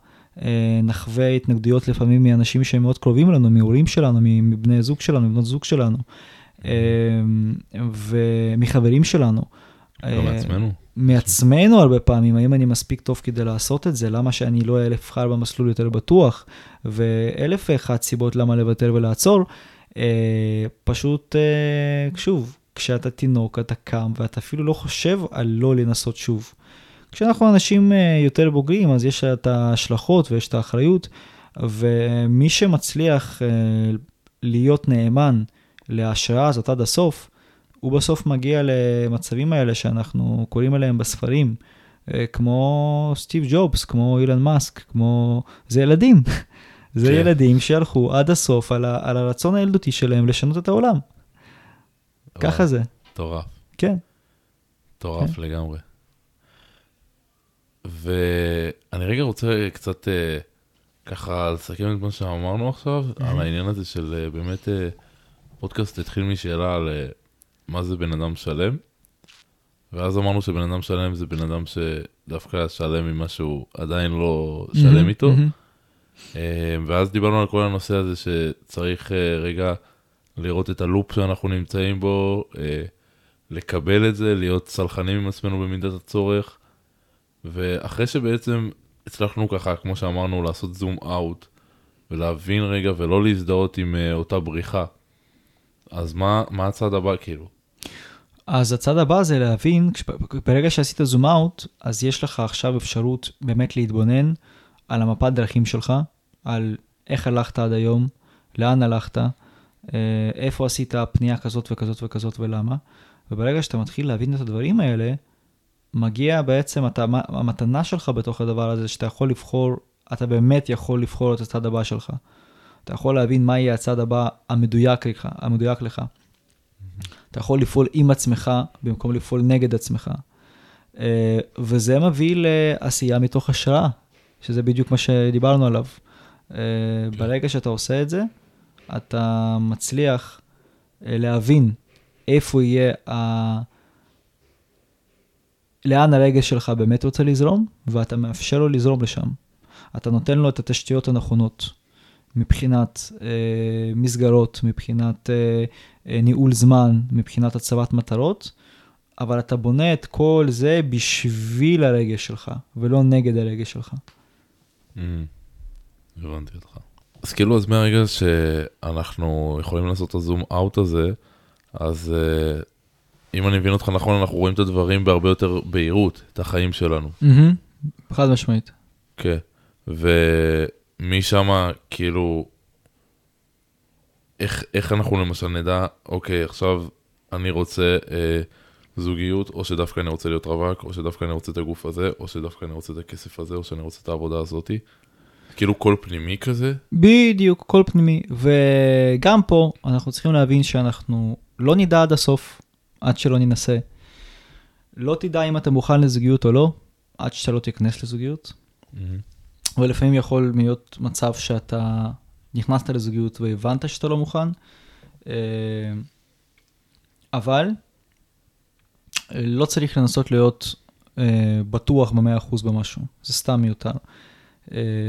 נחווה התנגדויות לפעמים מאנשים שהם מאוד קרובים אלינו, מהורים שלנו, מבני זוג שלנו, מבנות זוג שלנו, אה, ומחברים שלנו. גם אה, מעצמנו. מעצמנו הרבה פעמים, האם אני מספיק טוב כדי לעשות את זה? למה שאני לא אבחר במסלול יותר בטוח? ואלף ואחת סיבות למה לוותר ולעצור. אה, פשוט, אה, שוב, כשאתה תינוק, אתה קם ואתה אפילו לא חושב על לא לנסות שוב. כשאנחנו אנשים אה, יותר בוגרים, אז יש את ההשלכות ויש את האחריות, ומי שמצליח אה, להיות נאמן להשראה הזאת עד הסוף, הוא בסוף מגיע למצבים האלה שאנחנו קוראים עליהם בספרים, אה, כמו סטיב ג'ובס, כמו אילן מאסק, כמו... זה ילדים. (laughs) זה כן. ילדים שהלכו עד הסוף על, ה... על הרצון הילדותי שלהם לשנות את העולם. ככה זה, מטורף, כן. מטורף לגמרי. ואני רגע רוצה קצת אה, ככה לסכם את מה שאמרנו עכשיו, על העניין הזה של אה, באמת אה, פודקאסט התחיל משאלה על אה, מה זה בן אדם שלם, ואז אמרנו שבן אדם שלם זה בן אדם שדווקא שלם עם משהו עדיין לא שלם איתו. ואז דיברנו על כל הנושא הזה שצריך אה, רגע לראות את הלופ שאנחנו נמצאים בו, אה, לקבל את זה, להיות סלחנים עם עצמנו במידת הצורך. ואחרי שבעצם הצלחנו ככה, כמו שאמרנו, לעשות זום אאוט, ולהבין רגע ולא להזדהות עם אה, אותה בריחה, אז מה, מה הצעד הבא כאילו? אז הצד הבא זה להבין, ברגע שעשית זום אאוט, אז יש לך עכשיו אפשרות באמת להתבונן על המפת דרכים שלך, על איך הלכת עד היום, לאן הלכת, אה, איפה עשית פנייה כזאת וכזאת וכזאת ולמה. וברגע שאתה מתחיל להבין את הדברים האלה, מגיע בעצם אתה, המתנה שלך בתוך הדבר הזה, שאתה יכול לבחור, אתה באמת יכול לבחור את הצד הבא שלך. אתה יכול להבין מה יהיה הצד הבא המדויק לך. המדויק לך. אתה יכול לפעול עם עצמך במקום לפעול נגד עצמך. אה, וזה מביא לעשייה מתוך השראה, שזה בדיוק מה שדיברנו עליו. אה, ברגע שאתה עושה את זה, אתה מצליח אה, להבין איפה יהיה ה... לאן הרגש שלך באמת רוצה לזרום, ואתה מאפשר לו לזרום לשם. אתה נותן לו את התשתיות הנכונות מבחינת אה, מסגרות, מבחינת אה, אה, ניהול זמן, מבחינת הצבת מטרות, אבל אתה בונה את כל זה בשביל הרגש שלך, ולא נגד הרגש שלך. Mm, הבנתי אותך. אז כאילו, אז מהרגע שאנחנו יכולים לעשות את הזום אאוט הזה, אז uh, אם אני מבין אותך נכון, אנחנו רואים את הדברים בהרבה יותר בהירות, את החיים שלנו. חד משמעית. כן. ומשם, כאילו, איך, איך אנחנו למשל נדע, אוקיי, עכשיו אני רוצה אה, זוגיות, או שדווקא אני רוצה להיות רווק, או שדווקא אני רוצה את הגוף הזה, או שדווקא אני רוצה את הכסף הזה, או שאני רוצה את העבודה הזאתי. כאילו קול פנימי כזה. בדיוק, קול פנימי. וגם פה אנחנו צריכים להבין שאנחנו לא נדע עד הסוף, עד שלא ננסה. לא תדע אם אתה מוכן לזוגיות או לא, עד שאתה לא תיכנס לזוגיות. ולפעמים יכול להיות מצב שאתה נכנסת לזוגיות והבנת שאתה לא מוכן, אה, אבל אה, לא צריך לנסות להיות אה, בטוח ב-100% במשהו, זה סתם מיותר.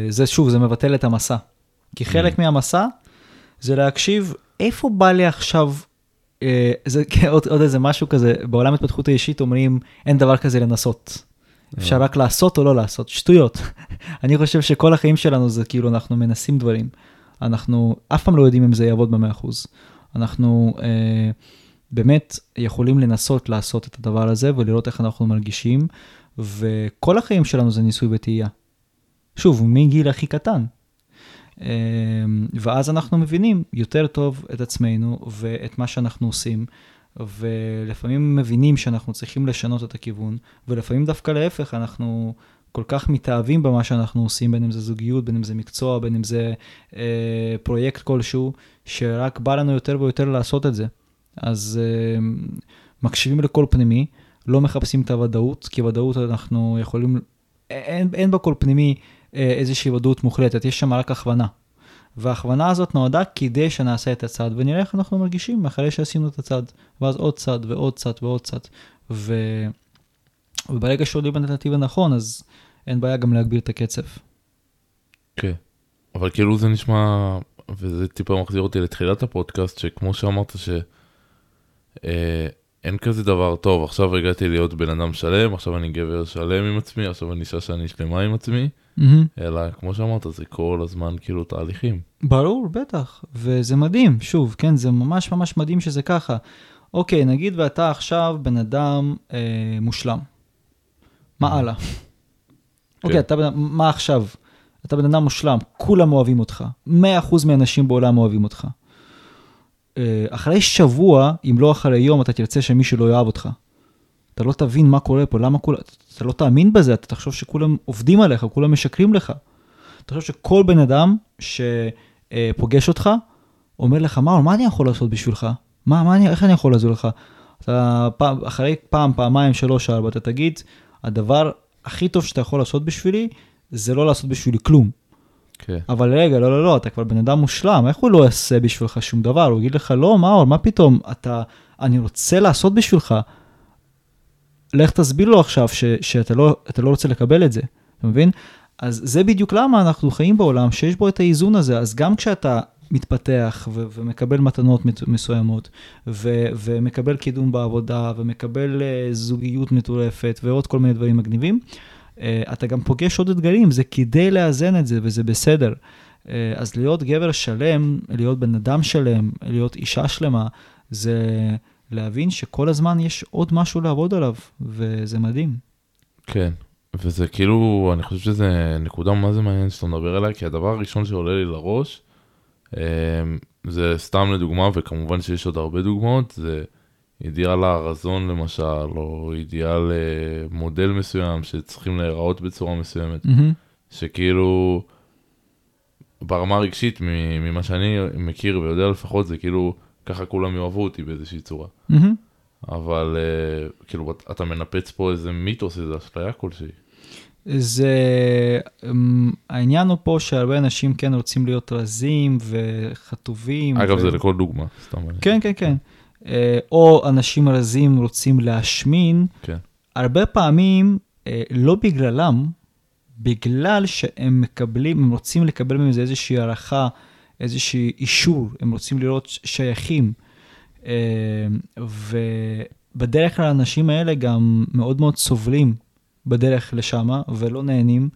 זה שוב, זה מבטל את המסע. כי חלק מהמסע זה להקשיב איפה בא לי עכשיו, זה (laughs) עוד, עוד איזה משהו כזה, בעולם התפתחות האישית אומרים אין דבר כזה לנסות. אפשר רק לעשות או לא לעשות, שטויות. (laughs) אני חושב שכל החיים שלנו זה כאילו אנחנו מנסים דברים. אנחנו אף פעם לא יודעים אם זה יעבוד ב-100%. אנחנו אה, באמת יכולים לנסות לעשות את הדבר הזה ולראות איך אנחנו מרגישים, וכל החיים שלנו זה ניסוי וטעייה. שוב, מגיל הכי קטן. אה, ואז אנחנו מבינים יותר טוב את עצמנו ואת מה שאנחנו עושים. ולפעמים מבינים שאנחנו צריכים לשנות את הכיוון, ולפעמים דווקא להפך, אנחנו כל כך מתאהבים במה שאנחנו עושים, בין אם זה זוגיות, בין אם זה מקצוע, בין אם זה אה, פרויקט כלשהו, שרק בא לנו יותר ויותר לעשות את זה. אז אה, מקשיבים לקול פנימי, לא מחפשים את הוודאות, כי ודאות אנחנו יכולים, אין, אין בקול פנימי איזושהי ודאות מוחלטת, יש שם רק הכוונה. וההכוונה הזאת נועדה כדי שנעשה את הצעד ונראה איך אנחנו מרגישים אחרי שעשינו את הצעד. ואז עוד צעד ועוד צעד ועוד צעד. ו... וברגע שעולים בנתיב הנכון, אז אין בעיה גם להגביר את הקצב. כן, אבל כאילו זה נשמע, וזה טיפה מחזיר אותי לתחילת הפודקאסט, שכמו שאמרת שאין אה, כזה דבר טוב, עכשיו הגעתי להיות בן אדם שלם, עכשיו אני גבר שלם עם עצמי, עכשיו אני אישה שאני שלמה עם עצמי. Mm-hmm. אלא כמו שאמרת, זה כל הזמן כאילו תהליכים. ברור, בטח, וזה מדהים, שוב, כן, זה ממש ממש מדהים שזה ככה. אוקיי, נגיד ואתה עכשיו בן אדם אה, מושלם. מה הלאה? אוקיי, אתה בן מה עכשיו? אתה בן אדם מושלם, כולם אוהבים אותך, 100% מהאנשים בעולם אוהבים אותך. אה, אחרי שבוע, אם לא אחרי יום, אתה תרצה שמישהו לא יאהב אותך. אתה לא תבין מה קורה פה, למה כולם, אתה לא תאמין בזה, אתה תחשוב שכולם עובדים עליך, כולם משקרים לך. אתה חושב שכל בן אדם שפוגש אותך, אומר לך, מה, מה אני יכול לעשות בשבילך? מה, מה אני, איך אני יכול לעזור לך? אתה פעם, אחרי פעם, פעמיים, שלוש, ארבע, אתה תגיד, הדבר הכי טוב שאתה יכול לעשות בשבילי, זה לא לעשות בשבילי כלום. כן. אבל רגע, לא, לא, לא, אתה כבר בן אדם מושלם, איך הוא לא יעשה בשבילך שום דבר? הוא יגיד לך, לא, מאור, מה פתאום, אתה, אני רוצה לעשות בשבילך. לך תסביר לו עכשיו ש, שאתה לא, לא רוצה לקבל את זה, אתה מבין? אז זה בדיוק למה אנחנו חיים בעולם שיש בו את האיזון הזה. אז גם כשאתה מתפתח ו- ומקבל מתנות מסוימות, ו- ומקבל קידום בעבודה, ומקבל uh, זוגיות מטורפת, ועוד כל מיני דברים מגניבים, uh, אתה גם פוגש עוד אתגרים, זה כדי לאזן את זה, וזה בסדר. Uh, אז להיות גבר שלם, להיות בן אדם שלם, להיות אישה שלמה, זה להבין שכל הזמן יש עוד משהו לעבוד עליו, וזה מדהים. כן, וזה כאילו, אני חושב שזה נקודה מה זה מעניין שאתה מדבר עליה, כי הדבר הראשון שעולה לי לראש, אמ, זה סתם לדוגמה, וכמובן שיש עוד הרבה דוגמאות, זה אידיאל הרזון למשל, או אידיאל אה, מודל מסוים שצריכים להיראות בצורה מסוימת, mm-hmm. שכאילו, ברמה הרגשית, ממה שאני מכיר ויודע לפחות, זה כאילו, ככה כולם יאהבו אותי באיזושהי צורה. Mm-hmm. אבל uh, כאילו, אתה מנפץ פה איזה מיתוס, איזה אשליה כלשהי. זה, אמ, העניין הוא פה שהרבה אנשים כן רוצים להיות רזים וחטובים. אגב, ו... זה לכל דוגמה, סתם. כן, כן, כן. אה, או אנשים רזים רוצים להשמין. כן. הרבה פעמים, אה, לא בגללם, בגלל שהם מקבלים, הם רוצים לקבל מזה איזושהי הערכה, איזושהי אישור, הם רוצים לראות שייכים. אה, ובדרך כלל האנשים האלה גם מאוד מאוד סובלים בדרך לשם ולא נהנים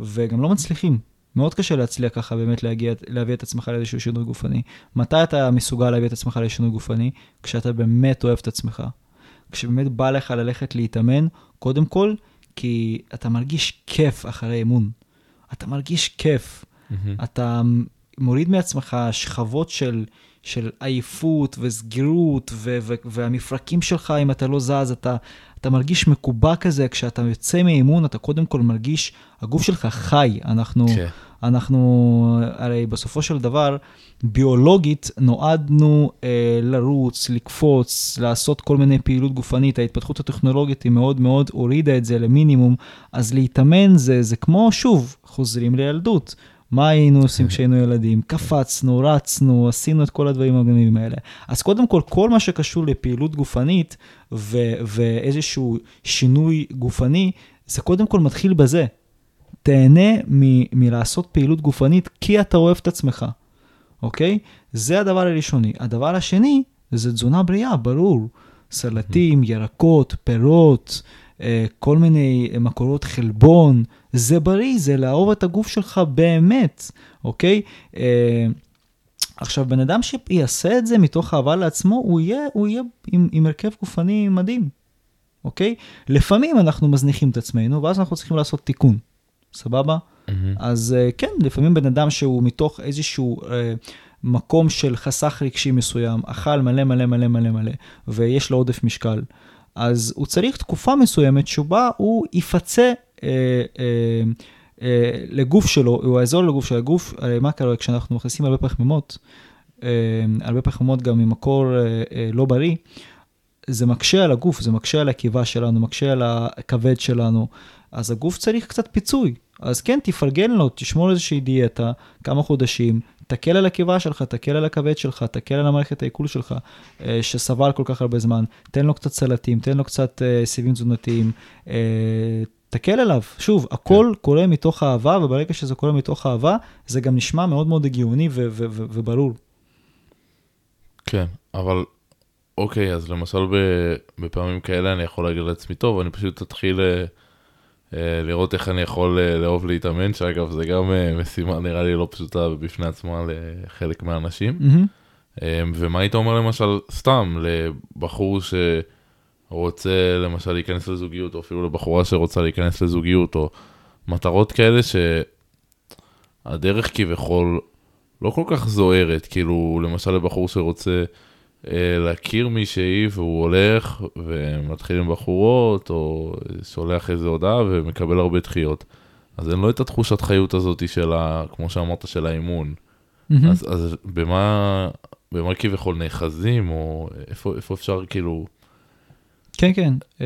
וגם לא מצליחים. מאוד קשה להצליח ככה באמת להגיע, להביא את עצמך לאיזשהו שינוי גופני. מתי אתה מסוגל להביא את עצמך לשינוי גופני? כשאתה באמת אוהב את עצמך. כשבאמת בא לך ללכת להתאמן, קודם כל, כי אתה מרגיש כיף אחרי אימון. אתה מרגיש כיף. Mm-hmm. אתה מוריד מעצמך שכבות של, של עייפות וסגירות, ו- ו- והמפרקים שלך, אם אתה לא זז, אתה, אתה מרגיש מקובע כזה, כשאתה יוצא מאימון, אתה קודם כל מרגיש, הגוף שלך חי. אנחנו, כן. אנחנו, הרי בסופו של דבר, ביולוגית נועדנו אה, לרוץ, לקפוץ, לעשות כל מיני פעילות גופנית. ההתפתחות הטכנולוגית היא מאוד מאוד הורידה את זה למינימום, אז להתאמן זה, זה כמו, שוב, חוזרים לילדות. מה היינו עושים כשהיינו ילדים? קפצנו, רצנו, עשינו את כל הדברים המגניבים האלה. אז קודם כל, כל מה שקשור לפעילות גופנית ו- ואיזשהו שינוי גופני, זה קודם כל מתחיל בזה. תהנה מ- מלעשות פעילות גופנית כי אתה אוהב את עצמך, אוקיי? זה הדבר הראשוני. הדבר השני, זה תזונה בריאה, ברור. סלטים, ירקות, פירות, כל מיני מקורות חלבון, זה בריא, זה לאהוב את הגוף שלך באמת, אוקיי? אה, עכשיו, בן אדם שיעשה את זה מתוך אהבה לעצמו, הוא יהיה, הוא יהיה עם, עם הרכב גופני מדהים, אוקיי? לפעמים אנחנו מזניחים את עצמנו, ואז אנחנו צריכים לעשות תיקון, סבבה? Mm-hmm. אז כן, לפעמים בן אדם שהוא מתוך איזשהו uh, מקום של חסך רגשי מסוים, אכל מלא מלא מלא מלא מלא, ויש לו עודף משקל, אז הוא צריך תקופה מסוימת שבה הוא יפצה אה, אה, אה, לגוף שלו, הוא יעזור לגוף של הגוף, הרי מה קורה כשאנחנו מכניסים הרבה פחמימות, אה, הרבה פחמימות גם ממקור אה, אה, לא בריא, זה מקשה על הגוף, זה מקשה על הקיבה שלנו, מקשה על הכבד שלנו, אז הגוף צריך קצת פיצוי. אז כן, תפרגן לו, תשמור איזושהי דיאטה, כמה חודשים, תקל על הקיבה שלך, תקל על הכבד שלך, תקל על המערכת העיכול שלך, אה, שסבל כל כך הרבה זמן, תן לו קצת סלטים, תן לו קצת אה, סיבים תזונתיים, אה, תקל עליו. שוב, הכל כן. קורה מתוך אהבה, וברגע שזה קורה מתוך אהבה, זה גם נשמע מאוד מאוד הגיוני וברור. כן, אבל אוקיי, אז למשל בפעמים כאלה אני יכול להגיד לעצמי, טוב, אני פשוט אתחיל... אה, לראות איך אני יכול אה, לאהוב להתאמן, שאגב זה גם אה, משימה נראה לי לא פשוטה בפני עצמה לחלק מהאנשים. Mm-hmm. ומה היית אומר למשל, סתם, לבחור שרוצה למשל להיכנס לזוגיות, או אפילו לבחורה שרוצה להיכנס לזוגיות, או מטרות כאלה שהדרך כביכול לא כל כך זוהרת, כאילו למשל לבחור שרוצה... אה, להכיר מישהי והוא הולך ומתחיל עם בחורות, או שולח איזה הודעה ומקבל הרבה דחיות. אז אין לו את התחושת חיות הזאת של ה... כמו שאמרת, של האימון. Mm-hmm. אז, אז במה, במה כביכול נאחזים, או איפה, איפה אפשר כאילו... כן, כן. Uh,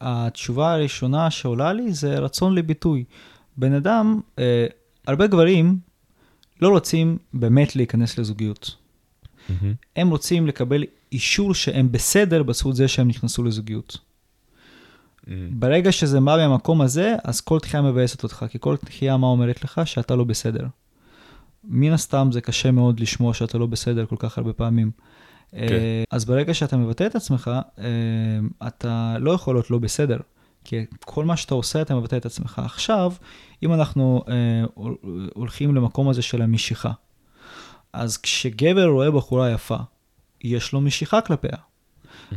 התשובה הראשונה שעולה לי זה רצון לביטוי. בן אדם, uh, הרבה גברים לא רוצים באמת להיכנס לזוגיות. Mm-hmm. הם רוצים לקבל אישור שהם בסדר בזכות זה שהם נכנסו לזוגיות. Mm. ברגע שזה בא מהמקום הזה, אז כל דחייה מבאסת אותך, כי כל דחייה מה אומרת לך? שאתה לא בסדר. מן הסתם זה קשה מאוד לשמוע שאתה לא בסדר כל כך הרבה פעמים. כן. אה, אז ברגע שאתה מבטא את עצמך, אה, אתה לא יכול להיות לא בסדר. כי כל מה שאתה עושה, אתה מבטא את עצמך. עכשיו, אם אנחנו אה, הול- הולכים למקום הזה של המשיכה, אז כשגבר רואה בחורה יפה, יש לו משיכה כלפיה.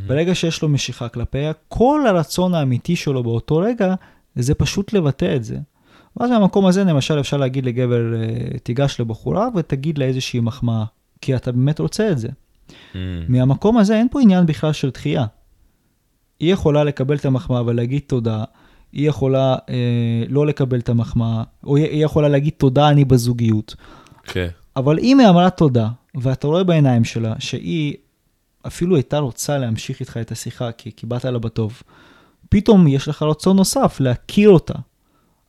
ברגע שיש לו משיכה כלפיה, כל הרצון האמיתי שלו באותו רגע, זה פשוט לבטא את זה. ואז מהמקום הזה, למשל, אפשר להגיד לגבר, אה, תיגש לבחורה ותגיד לה איזושהי מחמאה, כי אתה באמת רוצה את זה. Mm. מהמקום הזה אין פה עניין בכלל של דחייה. היא יכולה לקבל את המחמאה ולהגיד תודה, היא יכולה אה, לא לקבל את המחמאה, או היא יכולה להגיד תודה, אני בזוגיות. כן. אבל אם היא אמרה תודה, ואתה רואה בעיניים שלה שהיא אפילו הייתה רוצה להמשיך איתך את השיחה, כי, כי באת לה בטוב, פתאום יש לך רצון נוסף להכיר אותה.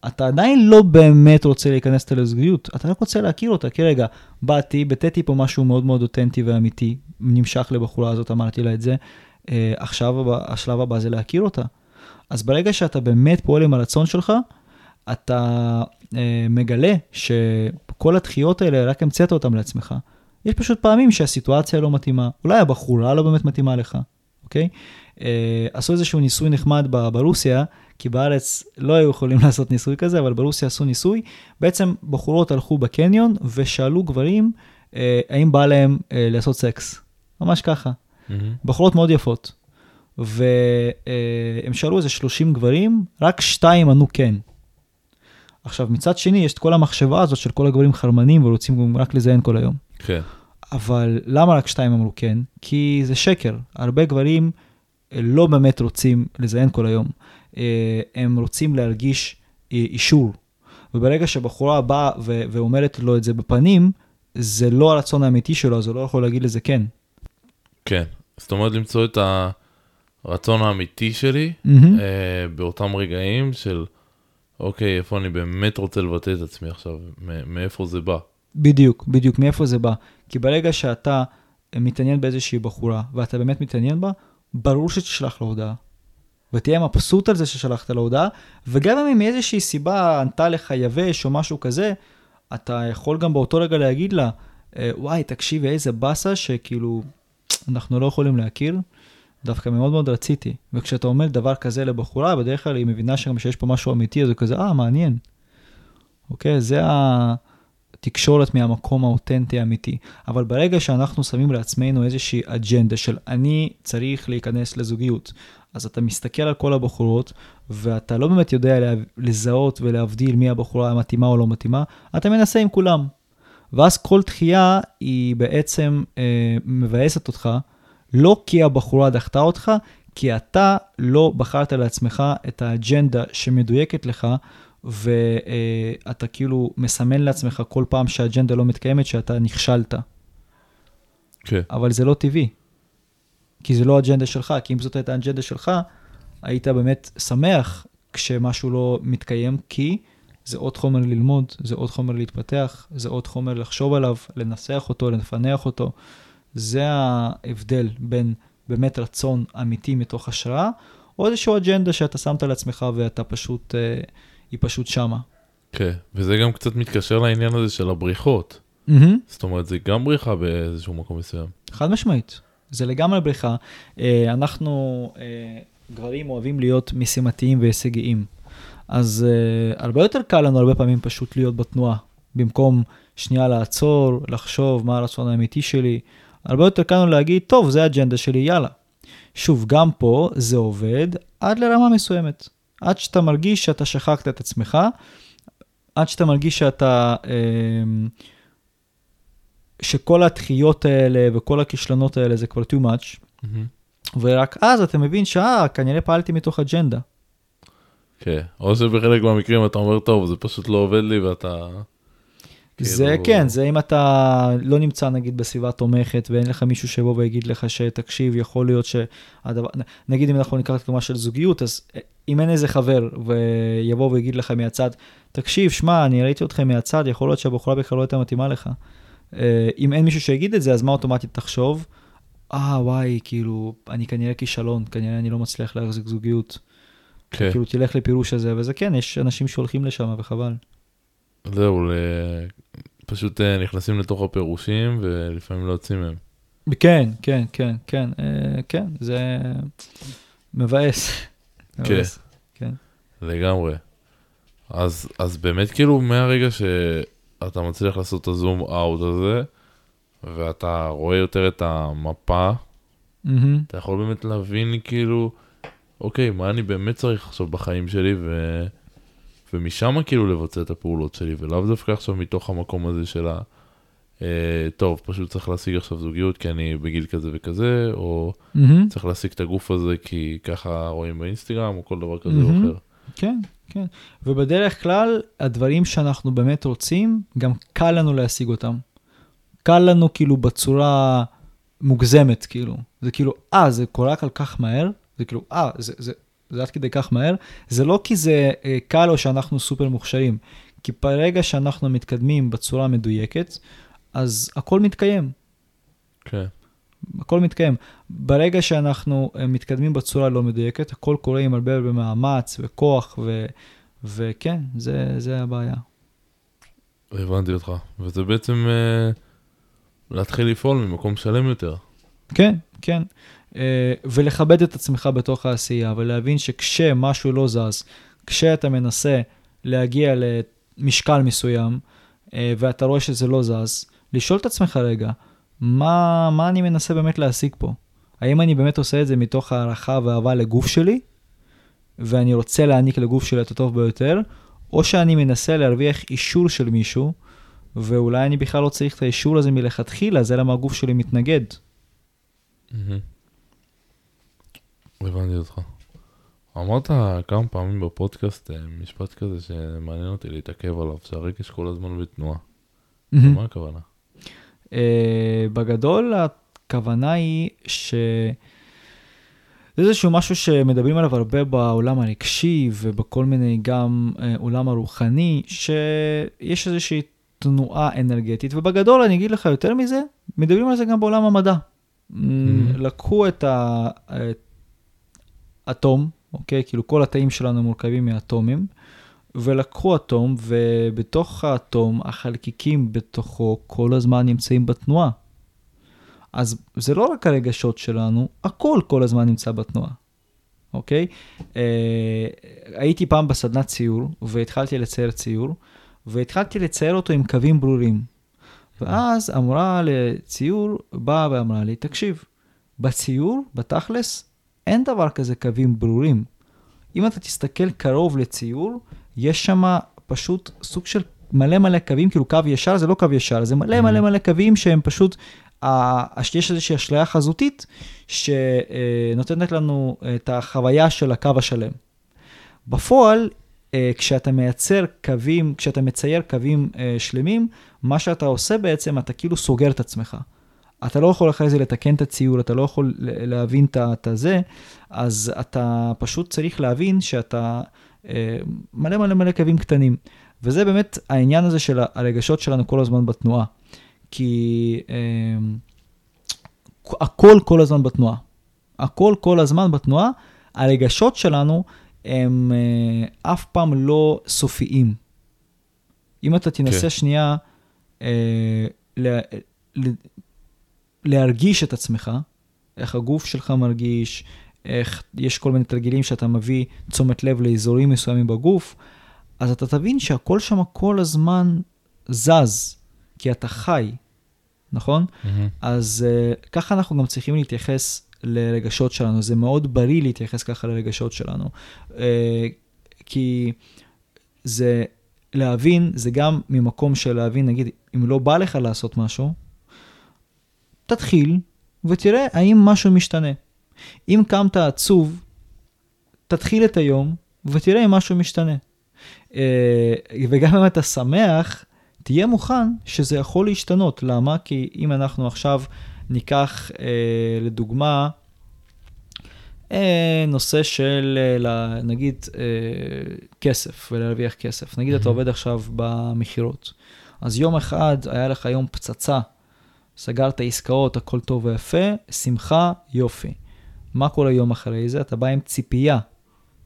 אתה עדיין לא באמת רוצה להיכנס לזוגיות, אתה רק רוצה להכיר אותה. כי רגע, באתי, ביטאתי פה משהו מאוד מאוד אותנטי ואמיתי, נמשך לבחורה הזאת, אמרתי לה את זה. אה, עכשיו השלב הבא זה להכיר אותה. אז ברגע שאתה באמת פועל עם הרצון שלך, אתה אה, מגלה שכל הדחיות האלה, רק המצאת אותן לעצמך. יש פשוט פעמים שהסיטואציה לא מתאימה, אולי הבחורה לא באמת מתאימה לך, אוקיי? אה, עשו איזשהו ניסוי נחמד ברוסיה, כי בארץ לא היו יכולים (laughs) לעשות ניסוי כזה, אבל ברוסיה עשו ניסוי. בעצם בחורות הלכו בקניון ושאלו גברים אה, האם בא להם אה, לעשות סקס. ממש ככה. מהמם. בחורות מאוד יפות. והם שאלו איזה 30 גברים, רק שתיים ענו כן. עכשיו, מצד שני, יש את כל המחשבה הזאת של כל הגברים חרמנים ורוצים רק לזיין כל היום. כן. אבל למה רק שתיים אמרו כן? כי זה שקר. הרבה גברים אה, לא באמת רוצים לזיין כל היום. אה, הם רוצים להרגיש אה, אישור. וברגע שבחורה באה ו- ואומרת לו את זה בפנים, זה לא הרצון האמיתי שלו, אז הוא לא יכול להגיד לזה כן. כן. זאת אומרת למצוא את הרצון האמיתי שלי. אה, באותם רגעים של, אוקיי, איפה אני באמת רוצה לבטא את עצמי עכשיו, מאיפה זה בא. בדיוק, בדיוק, מאיפה זה בא. כי ברגע שאתה מתעניין באיזושהי בחורה, ואתה באמת מתעניין בה, ברור שתשלח לה הודעה. ותהיה מבסוט על זה ששלחת לה הודעה, וגם אם מאיזושהי סיבה ענתה לך יבש או משהו כזה, אתה יכול גם באותו רגע להגיד לה, "אה, וואי, תקשיבי, איזה באסה שכאילו, אנחנו לא יכולים להכיר, דווקא מאוד מאוד רציתי. וכשאתה אומר דבר כזה לבחורה, בדרך כלל היא מבינה שגם שיש פה משהו אמיתי, אז היא כזה, אה, מעניין. אוקיי? זה התקשורת מהמקום האותנטי האמיתי. אבל ברגע שאנחנו שמים לעצמנו איזושהי אג'נדה של אני צריך להיכנס לזוגיות, אז אתה מסתכל על כל הבחורות, ואתה לא באמת יודע לזהות ולהבדיל מי הבחורה המתאימה או לא מתאימה, אתה מנסה עם כולם. ואז כל דחייה היא בעצם אה, מבאסת אותך, לא כי הבחורה דחתה אותך, כי אתה לא בחרת לעצמך את האג'נדה שמדויקת לך, ואתה כאילו מסמן לעצמך כל פעם שהאג'נדה לא מתקיימת, שאתה נכשלת. כן. אבל זה לא טבעי. כי זה לא האג'נדה שלך, כי אם זאת הייתה האג'נדה שלך, היית באמת שמח כשמשהו לא מתקיים, כי זה עוד חומר ללמוד, זה עוד חומר להתפתח, זה עוד חומר לחשוב עליו, לנסח אותו, לפענח אותו. זה ההבדל בין באמת רצון אמיתי מתוך השראה, או איזושהי אג'נדה שאתה שמת לעצמך ואתה פשוט, אה, היא פשוט שמה. כן. וזה גם קצת מתקשר לעניין הזה של הבריחות. זאת אומרת, זה גם בריחה באיזשהו מקום מסוים. חד משמעית, זה לגמרי בריחה. אה, אנחנו, אה, גברים, אוהבים להיות משימתיים והישגיים. אז אה, הרבה יותר קל לנו הרבה פעמים פשוט להיות בתנועה, במקום שנייה לעצור, לחשוב מה הרצון האמיתי שלי. הרבה יותר קל לנו להגיד, טוב, זה האג'נדה שלי, יאללה. שוב, גם פה זה עובד עד לרמה מסוימת. עד שאתה מרגיש שאתה שכחת את עצמך, עד שאתה מרגיש שאתה... אה, שכל הדחיות האלה וכל הכישלונות האלה זה כבר too much, ורק אז אתה מבין שאה, כנראה פעלתי מתוך אג'נדה. כן. או שבחלק מהמקרים אתה אומר, טוב, זה פשט לא עובד לי ואתה... זה כאילו- כן, זה אם אתה לא נמצא נגיד בסביבה תומכת ואין לך מישהו שיבוא ויגיד לך שתקשיב, יכול להיות שהדבר, נגיד אם אנחנו ניקח תקומה של זוגיות, אז אם אין איזה חבר ויבוא ויגיד לך מהצד, תקשיב, שמע, אני ראיתי אתכם מהצד, יכול להיות שהבחורה בכלל לא הייתה מתאימה לך. אה, אם אין מישהו שיגיד את זה, אז מה אוטומטית תחשוב? אה, וואי, כאילו, אני כנראה כישלון, כנראה אני לא מצליח להחזיק זוגיות. כן, כאילו תלך לפירוש הזה, וזה כן, יש אנשים שהולכים לשם וחבל. זהו, פשוט אה, נכנסים לתוך הפירושים ולפעמים לא יוצאים מהם. כן, כן, כן, כן, אה, כן, זה מבאס. מבאס, כן. לגמרי. אז, אז באמת כאילו מהרגע שאתה מצליח לעשות את הזום אאוט הזה, ואתה רואה יותר את המפה, מהמם. אתה יכול באמת להבין כאילו, אוקיי, מה אני באמת צריך עכשיו בחיים שלי, ו... ומשם כאילו לבצע את הפעולות שלי, ולאו דווקא עכשיו מתוך המקום הזה של ה... אה, טוב, פשוט צריך להשיג עכשיו זוגיות כי אני בגיל כזה וכזה, או מהמם. צריך להשיג את הגוף הזה כי ככה רואים באינסטגרם, או כל דבר כזה מהמם. או אחר. כן, כן. ובדרך כלל, הדברים שאנחנו באמת רוצים, גם קל לנו להשיג אותם. קל לנו כאילו בצורה מוגזמת, כאילו. זה כאילו, אה, זה קורה כל כך מהר? זה כאילו, אה, זה, זה, זה עד כדי כך מהר? זה לא כי זה אה, קל או שאנחנו סופר מוכשרים, כי ברגע שאנחנו מתקדמים בצורה מדויקת, אז הכל מתקיים. כן, הכל מתקיים. ברגע שאנחנו אה, מתקדמים בצורה לא מדויקת, הכל קורה עם הרבה הרבה מאמץ וכוח, ו, וכן, זה, זה הבעיה. הבנתי אותך. וזה בעצם אה, להתחיל לפעול ממקום שלם יותר. כן, כן. אה, ולכבד את עצמך בתוך העשייה, ולהבין שכשמשהו לא זז, כשאתה מנסה להגיע למשקל מסוים, אה, ואתה רואה שזה לא זז, לשאול את עצמך רגע, מה, מה אני מנסה באמת להשיג פה? האם אני באמת עושה את זה מתוך הערכה ואהבה לגוף שלי, ואני רוצה להעניק לגוף שלי את הטוב ביותר, או שאני מנסה להרוויח אישור של מישהו, ואולי אני בכלל לא צריך את האישור הזה מלכתחילה, זה למה הגוף שלי מתנגד. מהמם. הבנתי אותך. אמרת כמה פעמים בפודקאסט אה, משפט כזה שמעניין אותי להתעכב עליו, שהרגש כל הזמן בתנועה. מה הכוונה? Uh, בגדול, הכוונה היא ש... זה איזשהו משהו שמדברים עליו הרבה בעולם הרגשי ובכל מיני גם uh, עולם הרוחני, שיש איזושהי תנועה אנרגטית, ובגדול, אני אגיד לך יותר מזה, מדברים על זה גם בעולם המדע. Mm. לקחו את האטום, אוקיי? כאילו כל התאים שלנו מורכבים מאטומים, ולקחו אטום, ובתוך האטום, החלקיקים בתוכו כל הזמן נמצאים בתנועה. אז זה לא רק הרגשות שלנו, הכל כל הזמן נמצא בתנועה, אוקיי? אה, הייתי פעם בסדנת ציור, והתחלתי לצייר ציור, והתחלתי לצייר אותו עם קווים ברורים. ואז המורה לציור באה ואמרה לי, תקשיב, בציור, בתכלס, אין דבר כזה קווים ברורים. אם אתה תסתכל קרוב לציור, יש שם פשוט סוג של מלא מלא קווים, כאילו קו ישר זה לא קו ישר, זה מלא מלא מלא קווים שהם פשוט, יש איזושהי אשליה חזותית שנותנת לנו את החוויה של הקו השלם. בפועל, אה, כשאתה מייצר קווים, כשאתה מצייר קווים אה, שלמים, מה שאתה עושה בעצם, אתה כאילו סוגר את עצמך. אתה לא יכול אחרי זה לתקן את הציור, אתה לא יכול ל- להבין את הזה, אז אתה פשוט צריך להבין שאתה אה, מלא מלא מלא קווים קטנים. וזה באמת העניין הזה של הרגשות שלנו כל הזמן בתנועה. כי אה, הכל כל הזמן בתנועה. הכל כל הזמן בתנועה. הרגשות שלנו הם אה, אף פעם לא סופיים. אם אתה תנסה כן. שנייה אה, לה, לה, להרגיש את עצמך, איך הגוף שלך מרגיש, איך יש כל מיני תרגילים שאתה מביא תשומת לב לאזורים מסוימים בגוף, אז אתה תבין שהכל שם כל הזמן זז, כי אתה חי, נכון? מהמם. אז uh, ככה אנחנו גם צריכים להתייחס לרגשות שלנו. זה מאוד בריא להתייחס ככה לרגשות שלנו. Uh, כי זה להבין, זה גם ממקום של להבין, נגיד, אם לא בא לך לעשות משהו, תתחיל ותראה האם משהו משתנה. אם קמת עצוב, תתחיל את היום ותראה אם משהו משתנה. אה, וגם אם אתה שמח, תהיה מוכן שזה יכול להשתנות. למה? כי אם אנחנו עכשיו ניקח אה, לדוגמה אה, נושא של נגיד כסף ולהרוויח כסף. נגיד אתה. עובד עכשיו במכירות. אז יום אחד היה לך יום פצצה, סגרת עסקאות, הכל טוב ויפה, שמחה, יופי. מה קורה יום אחרי זה? אתה בא עם ציפייה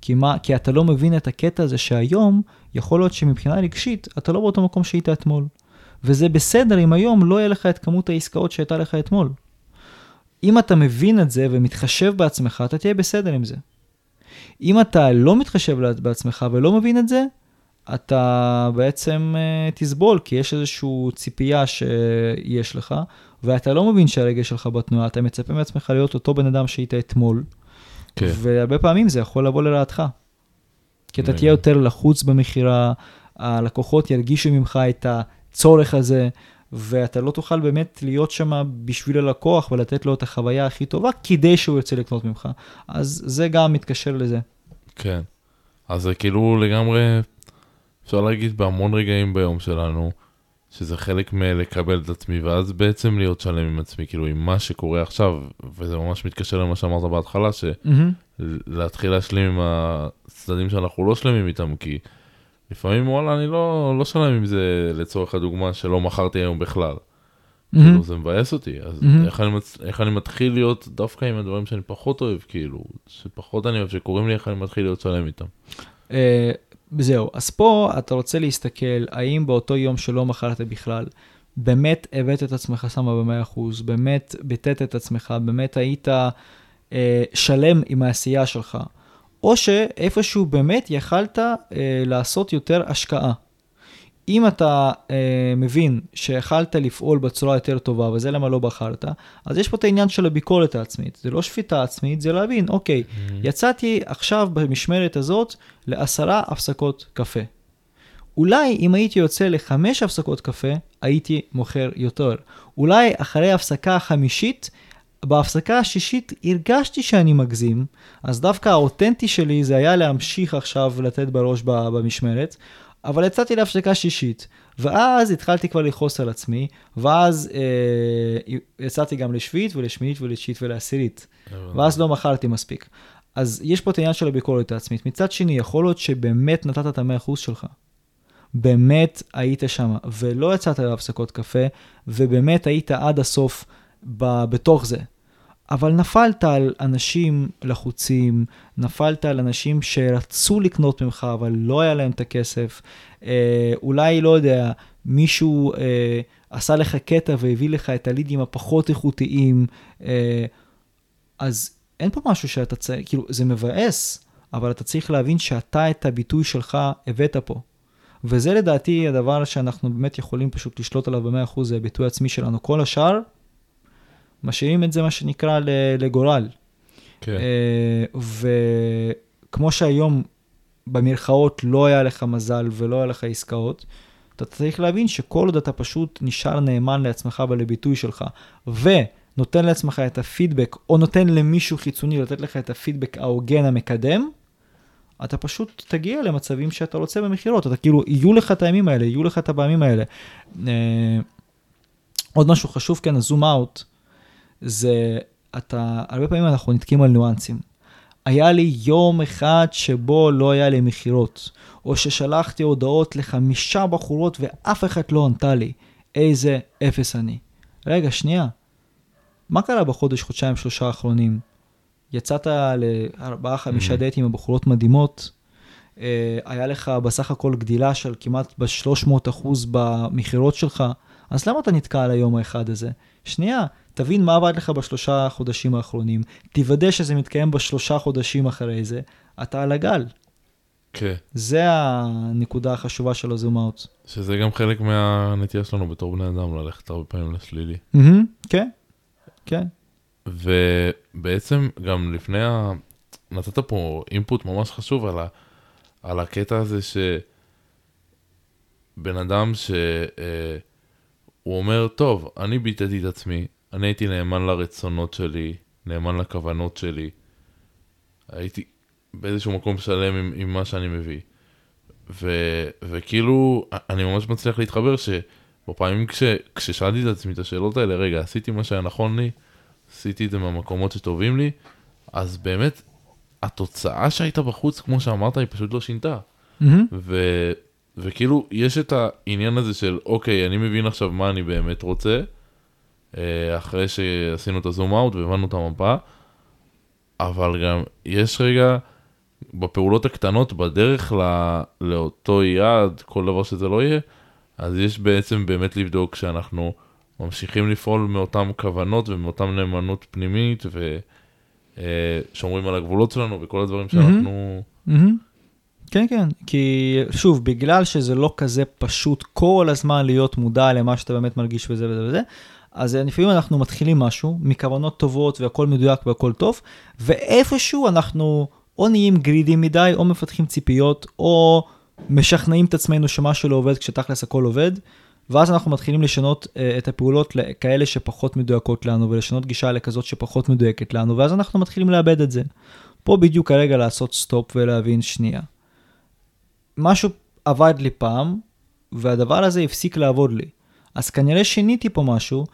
כי, מה, כי אתה לא מבין את הקטע הזה שהיום, יכול להיות שמבחינה רגשית, אתה לא באותו מקום שהיית אתמול. וזה בסדר אם היום לא יהיה לך את כמות העסקאות שהייתה לך אתמול. אם אתה מבין את זה ומתחשב בעצמך, אתה תהיה בסדר עם זה. אם אתה לא מתחשב בעצמך ולא מבין את זה, אתה בעצם uh, תסבול, כי יש איזושהי ציפייה שיש לך, ואתה לא מבין שהרגש שלך בתנועה, אתה מצפה מעצמך להיות אותו בן אדם שהיית אתמול, כן. והרבה פעמים זה יכול לבוא לרעתך. כי אתה תהיה יותר לחוץ במכירה, הלקוחות ירגישו ממך את הצורך הזה, ואתה לא תוכל באמת להיות שם בשביל הלקוח ולתת לו את החוויה הכי טובה כדי שהוא ירצה לקנות ממך. אז זה גם מתקשר לזה. כן. אז זה כאילו לגמרי, אפשר להגיד בהמון רגעים ביום שלנו, שזה חלק מלקבל את עצמי, ואז בעצם להיות שלם עם עצמי, כאילו עם מה שקורה עכשיו, וזה ממש מתקשר למה שאמרת בהתחלה, שלהתחיל mm-hmm. להשלים עם הצדדים שאנחנו לא שלמים איתם, כי לפעמים וואלה אני לא, לא שלם עם זה לצורך הדוגמה שלא מכרתי היום בכלל. Mm-hmm. כאילו זה מבאס אותי, אז mm-hmm. איך, אני מצ... איך אני מתחיל להיות דווקא עם הדברים שאני פחות אוהב, כאילו, שפחות אני אוהב, שקוראים לי, איך אני מתחיל להיות שלם איתם. Uh, זהו, אז פה אתה רוצה להסתכל האם באותו יום שלא מכרת בכלל, באמת הבאת את עצמך שמה ב-100%, באמת ביטאת את עצמך, באמת היית אה, שלם עם העשייה שלך, או שאיפשהו באמת יכלת אה, לעשות יותר השקעה. אם אתה אה, מבין שיכלת לפעול בצורה יותר טובה, וזה למה לא בחרת, אז יש פה את העניין של הביקורת העצמית. זה לא שפיטה עצמית, זה להבין, אוקיי, mm-hmm. יצאתי עכשיו במשמרת הזאת לעשרה הפסקות קפה. אולי אם הייתי יוצא לחמש הפסקות קפה, הייתי מוכר יותר. אולי אחרי ההפסקה החמישית, בהפסקה השישית הרגשתי שאני מגזים, אז דווקא האותנטי שלי זה היה להמשיך עכשיו לתת בראש במשמרת, אבל יצאתי להפסקה שישית, ואז התחלתי כבר לכעוס על עצמי, ואז אה, יצאתי גם לשביעית ולשמינית ולתשיעית ולעשירית, ואז לא מכרתי מספיק. אז יש פה את העניין של הביקורת העצמית. מצד שני, יכול להיות שבאמת נתת את המאה אחוז שלך. באמת היית שם, ולא יצאת להפסקות קפה, ובאמת היית עד הסוף ב- בתוך זה. אבל נפלת על אנשים לחוצים, נפלת על אנשים שרצו לקנות ממך, אבל לא היה להם את הכסף. אה, אולי, לא יודע, מישהו אה, עשה לך קטע והביא לך את הלידים הפחות איכותיים, אה, אז אין פה משהו שאתה צריך, כאילו, זה מבאס, אבל אתה צריך להבין שאתה את הביטוי שלך הבאת פה. וזה לדעתי הדבר שאנחנו באמת יכולים פשוט לשלוט עליו ב-100%, זה הביטוי העצמי שלנו. כל השאר, משאירים את זה, מה שנקרא, לגורל. כן. אה, וכמו שהיום, במרכאות, לא היה לך מזל ולא היה לך עסקאות, אתה צריך להבין שכל עוד אתה פשוט נשאר נאמן לעצמך ולביטוי שלך, ונותן לעצמך את הפידבק, או נותן למישהו חיצוני לתת לך את הפידבק ההוגן המקדם, אתה פשוט תגיע למצבים שאתה רוצה במכירות, אתה כאילו, יהיו לך את הימים האלה, יהיו לך את הפעמים האלה. אה, עוד משהו חשוב כאן, הזום אאוט, זה, אתה, הרבה פעמים אנחנו נתקים על ניואנסים. היה לי יום אחד שבו לא היה לי מכירות, או ששלחתי הודעות לחמישה בחורות ואף אחד לא ענתה לי. איזה אפס אני. רגע, שנייה. מה קרה בחודש, חודשיים, שלושה האחרונים? יצאת לארבעה, חמישה mm-hmm. דייטים עם בחורות מדהימות, אה, היה לך בסך הכל גדילה של כמעט ב-300 אחוז במכירות שלך, אז למה אתה נתקע על היום האחד הזה? שנייה, תבין מה עבד לך בשלושה חודשים האחרונים, תוודא שזה מתקיים בשלושה חודשים אחרי זה, אתה על הגל. כן. זה הנקודה החשובה של הזום אאוט. שזה גם חלק מהנטייה שלנו בתור בני אדם, ללכת הרבה פעמים לשלילי. Mm-hmm, כן, כן. ובעצם גם לפני ה... נתת פה אינפוט ממש חשוב על, ה... על הקטע הזה שבן אדם שהוא אה, אומר, טוב, אני ביטאתי את עצמי, אני הייתי נאמן לרצונות שלי, נאמן לכוונות שלי. הייתי באיזשהו מקום שלם עם, עם מה שאני מביא. ו, וכאילו, אני ממש מצליח להתחבר שבפעמים כש, כששאלתי את עצמי את השאלות האלה, רגע, עשיתי מה שהיה נכון לי, עשיתי את זה מהמקומות שטובים לי, אז באמת, התוצאה שהייתה בחוץ, כמו שאמרת, היא פשוט לא שינתה. Mm-hmm. ו, וכאילו, יש את העניין הזה של, אוקיי, אני מבין עכשיו מה אני באמת רוצה, אחרי שעשינו את הזום אאוט והבנו את המפה, אבל גם יש רגע בפעולות הקטנות, בדרך לא, לאותו יעד, כל דבר שזה לא יהיה, אז יש בעצם באמת לבדוק שאנחנו ממשיכים לפעול מאותן כוונות ומאותן נאמנות פנימית, ושומרים על הגבולות שלנו וכל הדברים שאנחנו... Mm-hmm. כן, כן, כי שוב, בגלל שזה לא כזה פשוט כל הזמן להיות מודע למה שאתה באמת מרגיש וזה וזה וזה, אז לפעמים אנחנו מתחילים משהו מכוונות טובות והכל מדויק והכל טוב, ואיפשהו אנחנו או נהיים גרידים מדי, או מפתחים ציפיות, או משכנעים את עצמנו שמשהו לא עובד כשתכלס הכל עובד, ואז אנחנו מתחילים לשנות uh, את הפעולות לכאלה שפחות מדויקות לנו, ולשנות גישה לכזאת שפחות מדויקת לנו, ואז אנחנו מתחילים לאבד את זה. פה בדיוק הרגע לעשות סטופ ולהבין שנייה. משהו עבד לי פעם, והדבר הזה הפסיק לעבוד לי. אז כנראה שיניתי פה משהו,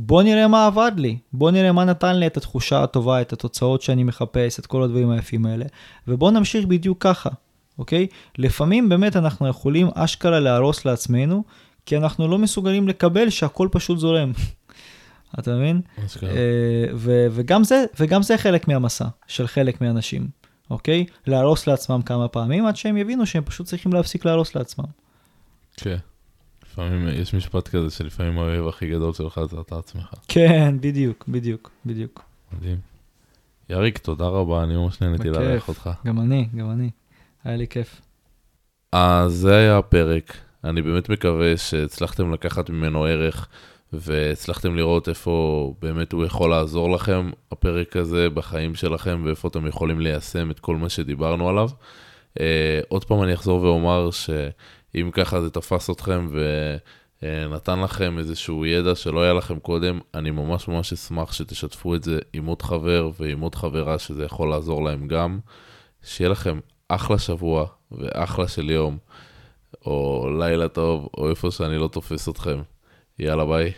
בוא נראה מה עבד לי, בוא נראה מה נתן לי את התחושה הטובה, את התוצאות שאני מחפש, את כל הדברים היפים האלה, ובוא נמשיך בדיוק ככה, אוקיי? לפעמים באמת אנחנו יכולים אשכרה להרוס לעצמנו, כי אנחנו לא מסוגלים לקבל שהכל פשוט זורם. (laughs) אתה מבין? אה, ו- וגם, זה, וגם זה חלק מהמסע של חלק מהאנשים, אוקיי? להרוס לעצמם כמה פעמים עד שהם יבינו שהם פשוט צריכים להפסיק להרוס לעצמם. כן. לפעמים יש משפט כזה שלפעמים האויב הכי גדול שלך זה אתה עצמך. כן, בדיוק, בדיוק, בדיוק. מדהים. יריק, תודה רבה, אני ממש נהניתי לארח אותך. גם אני, גם אני. היה לי כיף. אז זה היה הפרק. אני באמת מקווה שהצלחתם לקחת ממנו ערך והצלחתם לראות איפה באמת הוא יכול לעזור לכם, הפרק הזה, בחיים שלכם, ואיפה אתם יכולים ליישם את כל מה שדיברנו עליו. Uh, עוד פעם אני אחזור ואומר שאם ככה זה תפס אתכם ונתן לכם איזשהו ידע שלא היה לכם קודם, אני ממש ממש אשמח שתשתפו את זה עם עוד חבר ועם עוד חברה שזה יכול לעזור להם גם. שיהיה לכם אחלה שבוע ואחלה של יום, או לילה טוב, או איפה שאני לא תופס אתכם. יאללה ביי.